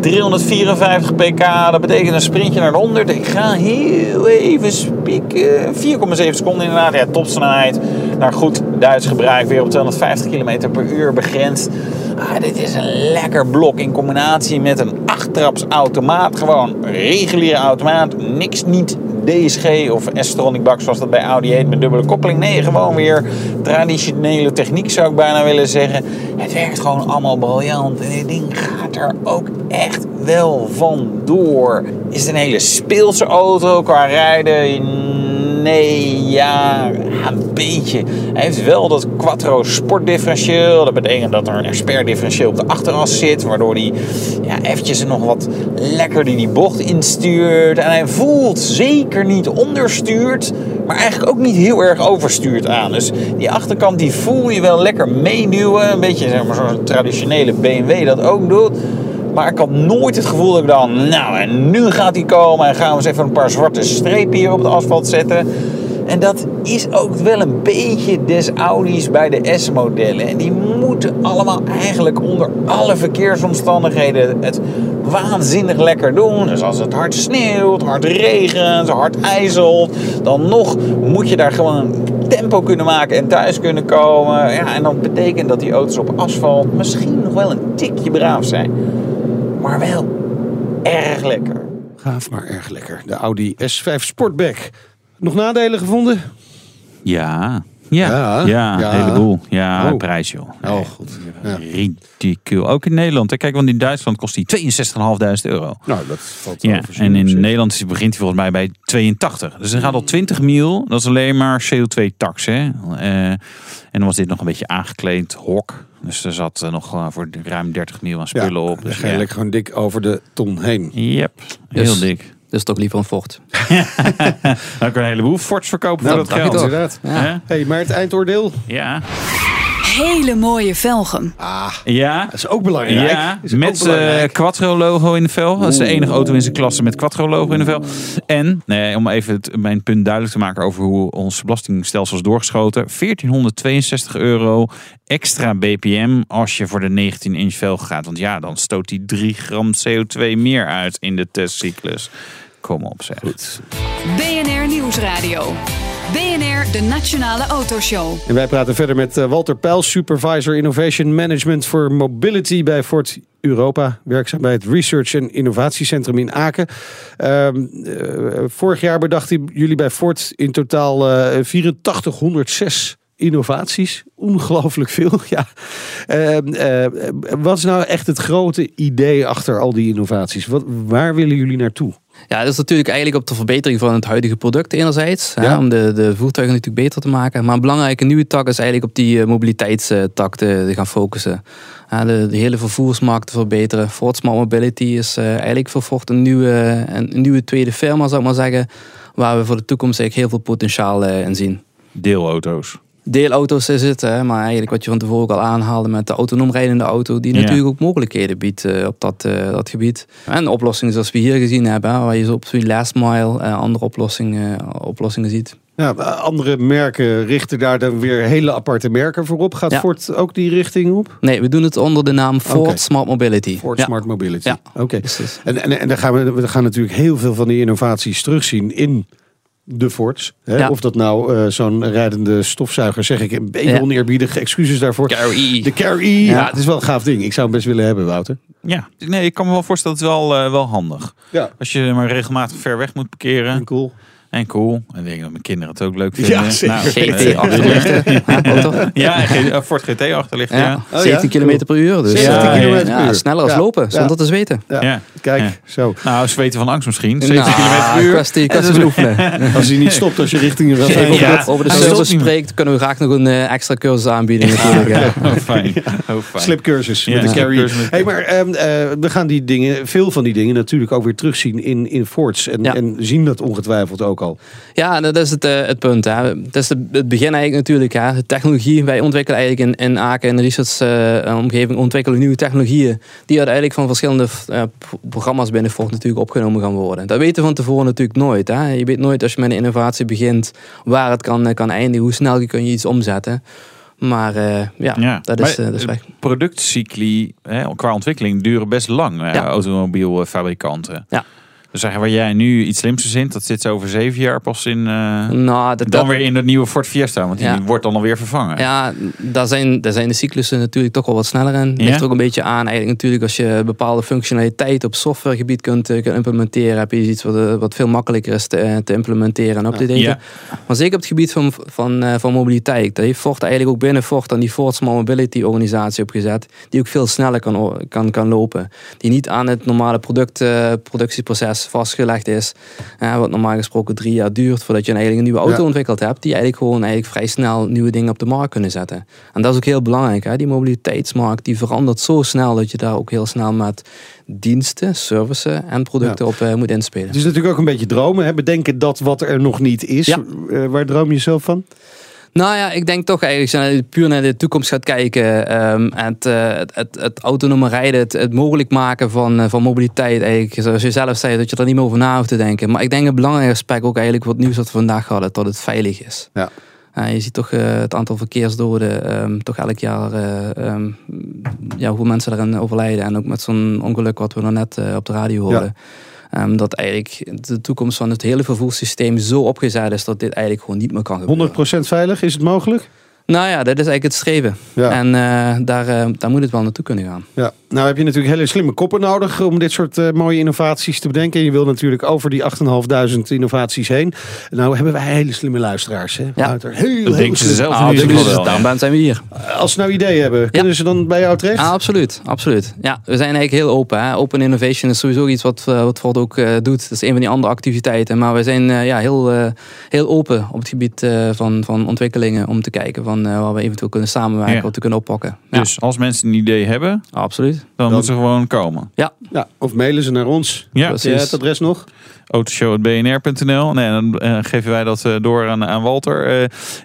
354 pk, dat betekent een sprintje naar de 100. Ik ga heel even spieken. 4,7 seconden inderdaad. Ja, topsnelheid. Naar goed Duits gebruik weer op 250 km per uur begrensd. Ah, dit is een lekker blok in combinatie met een achttrapsautomaat. Gewoon reguliere automaat. Niks niet DSG of S-Tronic bak zoals dat bij Audi heet met dubbele koppeling. Nee, gewoon weer traditionele techniek zou ik bijna willen zeggen. Het werkt gewoon allemaal briljant. En dit ding gaat er ook echt wel van door. Is het een hele speelse auto qua rijden? Nee, ja, een beetje. Hij heeft wel dat quattro sportdifferentieel. Dat betekent dat er een expert differentieel op de achteras zit. Waardoor hij ja, eventjes nog wat lekkerder die bocht instuurt. En hij voelt zeker niet onderstuurd. Maar eigenlijk ook niet heel erg overstuurd aan. Dus die achterkant die voel je wel lekker meeduwen. Een beetje zeg maar, zo'n traditionele BMW dat ook doet. Maar ik had nooit het gevoel dat ik dan, nou en nu gaat hij komen en gaan we eens even een paar zwarte strepen hier op het asfalt zetten. En dat is ook wel een beetje des Audi's bij de S-modellen. En die moeten allemaal eigenlijk onder alle verkeersomstandigheden het waanzinnig lekker doen. Dus als het hard sneeuwt, hard regent, hard ijzelt, dan nog moet je daar gewoon tempo kunnen maken en thuis kunnen komen. Ja, en dat betekent dat die auto's op asfalt misschien nog wel een tikje braaf zijn. Maar wel erg lekker. Gaaf, maar erg lekker. De Audi S5 Sportback. Nog nadelen gevonden? Ja. Ja, Ja, ja, ja. een heleboel. Ja, Oh. prijs joh. Oh, goed. Ja. Ridicul. Ook in Nederland. hè. Kijk, want in Duitsland kost die 62.500 euro. Nou, dat valt Ja, wel voor en in. Nederland is- begint hij volgens mij bij 82. Dus dan gaat al 20 mil. Dat is alleen maar CO2-tax. Hè? Eh, en dan was dit nog een beetje aangekleed hok. Dus er zat eh, nog eh, voor ruim 30 mil aan spullen op. Dus ja. lekker gewoon dik over de ton heen. Yep, heel Dus- dik. Dus toch liever een Ford. Dan kan je een heleboel Forts verkopen Nou, voor dat geld. Inderdaad. Hè? Hey, maar het eindoordeel? Ja. Hele mooie velgen. Ja. Dat is ook belangrijk. Ja, Is ook met belangrijk. eh Quattro logo in de vel. Dat is de enige auto in zijn klasse met Quattro logo in de vel. En, nee, om even het, mijn punt duidelijk te maken over hoe ons belastingstelsel is doorgeschoten. 1462 euro extra BPM als je voor de 19 inch vel gaat. Want ja, dan stoot die 3 gram CO2 meer uit in de testcyclus. Kom op zeg. BNR Nieuwsradio. BNR, de Nationale Autoshow. En wij praten verder met eh, Walter Pijls, Supervisor Innovation Management for Mobility bij Ford Europa. Werkzaam bij het Research en Innovatiecentrum in Aken. Ehm, eh, vorig jaar bedachten jullie bij Ford in totaal eh 8406 innovaties. Ongelooflijk veel, ja. Ehm, eh, wat is nou echt het grote idee achter al die innovaties? Wat, waar willen jullie naartoe? Ja, dat is natuurlijk eigenlijk op de verbetering van het huidige product enerzijds. hè, om de, de voertuigen natuurlijk beter te maken. Maar een belangrijke nieuwe tak is eigenlijk op die eh, mobiliteitstak te, te gaan focussen. De, de hele vervoersmarkt te verbeteren. Ford Smart Mobility is eh, eigenlijk voor Ford een nieuwe, een, een nieuwe tweede firma, zou ik maar zeggen. Waar we voor de toekomst eigenlijk heel veel potentiaal eh, in zien. Deelauto's. Deelauto's is het. Hè, maar eigenlijk wat je van tevoren ook al aanhaalde met de autonoom rijdende auto. Die Ja. natuurlijk ook mogelijkheden biedt eh, op dat, eh, dat gebied. En oplossingen zoals we hier gezien hebben. hè, waar je zo op zo'n last mile eh, andere oplossingen, oplossingen ziet. Ja, andere merken richten daar dan weer hele aparte merken voor op. Gaat Ja. Ford ook die richting op? Nee, we doen het onder de naam Ford. Smart Mobility. Ford ja. Smart Mobility. Ja. Oké. En, en, en dan gaan we, we gaan natuurlijk heel veel van die innovaties terugzien in de Fords. Hè? Ja. Of dat nou eh, zo'n rijdende stofzuiger, zeg ik een beetje Ja. oneerbiedig, excuses daarvoor. Carry. De Carry, ja. Ja. het is wel een gaaf ding. Ik zou hem best willen hebben, Wouter. Ja, nee, ik kan me wel voorstellen, het is wel, eh, wel handig. Ja. Als je maar regelmatig ver weg moet parkeren. Cool. En cool. En ik denk dat mijn kinderen het ook leuk vinden. Ja, zeker. GT eh, achterlichten. Ja, eh, Ford GT achter ligt, ja. Ja, Oh, 17 ja? km per uur. Dus 17 ja, kilometer per ja, uur. sneller als Ja. lopen, Ja. zonder te zweten. Ja. Ja. Kijk, Ja. zo. Nou, zweten van angst misschien. 17 Nou, km per uur. Kwestie, kwestie oefenen. Als hij niet stopt als je richting Ja. over, over de niet spreekt, kunnen we graag nog een eh, extra cursus aanbieden natuurlijk. ja. Oh, fijn. Oh, fijn. Slipcursus Ja, met de Carry. Hey, maar ehm, eh, we gaan die dingen, veel van die dingen natuurlijk ook weer terugzien in, in Fords. En, Ja. en zien dat ongetwijfeld ook al. Ja, dat is het, eh, het punt. Hè. Dat is het begin eigenlijk natuurlijk. Hè. De technologie, wij ontwikkelen eigenlijk in, in Aken in de research eh, omgeving ontwikkelen nieuwe technologieën die uiteindelijk van verschillende eh, pro- programma's binnen Ford natuurlijk opgenomen gaan worden. Dat weten we van tevoren natuurlijk nooit. Hè. Je weet nooit als je met een innovatie begint waar het kan, kan eindigen, hoe snel kun je iets omzetten. Maar ja, Ja, dat is, dat is weg. productcycli hè, qua ontwikkeling duren best lang. Ja. automobielfabrikanten. Ja. Dus zeggen waar jij nu iets slims verzint, dat zit over zeven jaar pas in. eh, Nou, dat, dan dat- weer in de nieuwe Ford Fiesta, want die Ja. wordt dan alweer vervangen. Ja, daar zijn, daar zijn de cyclussen natuurlijk toch wel wat sneller in. Ja? Ligt er ook een beetje aan. Eigenlijk natuurlijk als je bepaalde functionaliteit op softwaregebied kunt, eh, kunt implementeren, heb je iets wat, eh, wat veel makkelijker is te, te implementeren en op te daten. Ja. Maar zeker op het gebied van, van, van mobiliteit. Daar heeft Ford eigenlijk ook binnen Ford dan die Ford Small Mobility organisatie opgezet. Die ook veel sneller kan, kan, kan lopen. Die niet aan het normale product, eh, vastgelegd is. Eh, wat normaal gesproken drie jaar duurt voordat je een, eigenlijk een nieuwe auto Ja. ontwikkeld hebt. Die eigenlijk gewoon eigenlijk vrij snel nieuwe dingen op de markt kunnen zetten. En dat is ook heel belangrijk. Hè? Die mobiliteitsmarkt die verandert zo snel dat je daar ook heel snel met diensten, services en producten op eh, moet inspelen. Het is natuurlijk ook een beetje dromen. Hè? Bedenken dat wat er nog niet is. Ja. Eh, waar droom je zelf van? Nou ja, ik denk toch eigenlijk, als je naar- puur naar de toekomst gaat kijken. ehm, het, het, het, het autonome rijden, het, het mogelijk maken van, eh, van mobiliteit. Eigenlijk, zoals je zelf zei, dat je er niet meer over na hoeft te denken. Maar ik denk een belangrijk aspect ook eigenlijk wat nieuws wat we vandaag hadden, dat het veilig is. Ja. Eh, je ziet toch het aantal verkeersdoden ehm, toch elk jaar, ehm, ja, hoeveel mensen erin overlijden. En ook met zo'n ongeluk wat we nog net op de radio hoorden. Ehm, dat eigenlijk de toekomst van het hele vervoerssysteem zo opgezet is dat dit eigenlijk gewoon niet meer kan gebeuren. 100% veilig, is het mogelijk? Nou ja, dat is eigenlijk het streven. Ja. En eh, daar, eh, daar moet het wel naartoe kunnen gaan. Ja, nou heb je natuurlijk hele slimme koppen nodig om dit soort eh, mooie innovaties te bedenken. En je wil natuurlijk over die 8.500 innovaties heen. Nou hebben wij hele slimme luisteraars. Hè? Ja. Wouter. Heel, Dat denken ze zelf Ah, ieder dus daarom ben- zijn we hier. Als ze nou ideeën hebben, kunnen ze dan bij jou terecht? Ah, absoluut, absoluut. Ja, we zijn eigenlijk heel open. Hè. Open innovation is sowieso iets wat, wat Ford ook eh, doet. Dat is een van die andere activiteiten. Maar we zijn eh, ja, heel, eh, heel open op het gebied eh, van, van ontwikkelingen. Om te kijken van, eh, waar we eventueel kunnen samenwerken, Ja. wat we kunnen oppakken. Ja, Dus als mensen een idee hebben, absoluut. dan, moeten ze gewoon komen. Ja, of mailen ze naar ons. Ja, je het adres nog? autoshow.bnr.nl. Nee, dan eh, geven wij dat eh, door aan, aan Walter.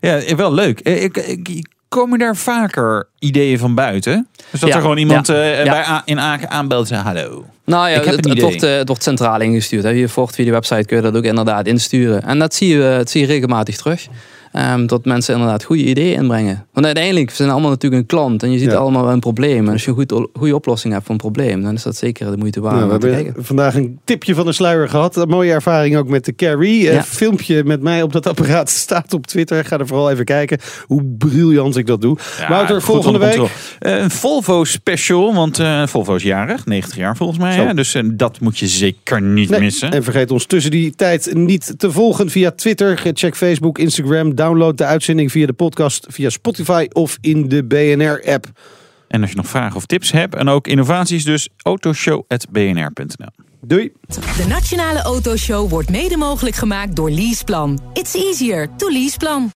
Eh, ja, wel leuk. Ik, ik, komen daar vaker ideeën van buiten? Dus dat Ja, er gewoon iemand ja, eh, ja. bij A- in Aken aanbelt en zegt hallo. Nou ja, Ik heb het, een het, idee. wordt, eh, het wordt centraal ingestuurd. Hè. Via Ford, via de website kun je dat ook inderdaad insturen. En dat zie je, dat zie je regelmatig terug. Ehm, dat mensen inderdaad goede ideeën inbrengen. Want uiteindelijk zijn we allemaal natuurlijk een klant. En je ziet Ja. allemaal wel een probleem. En als je een goed, goede oplossing hebt voor een probleem, dan is dat zeker de moeite waard Nou, we om te hebben kijken. vandaag een tipje van de sluier gehad. Een mooie ervaring ook met de Carry. Een Ja. filmpje met mij op dat apparaat staat op Twitter. Ga er vooral even kijken hoe briljant ik dat doe. Wouter, goed volgende week. Eh, een Volvo special, want eh, Volvo is jarig, 90 jaar volgens mij. Hè? Dus eh, dat moet je zeker niet Nee, missen. En vergeet ons tussen die tijd niet te volgen via Twitter. Check Facebook, Instagram. Download de uitzending via de podcast, via Spotify of in de BNR-app. En als je nog vragen of tips hebt en ook innovaties, dus autoshow.bnr.nl. Doei! De Nationale Autoshow wordt mede mogelijk gemaakt door Leaseplan. It's easier to Leaseplan.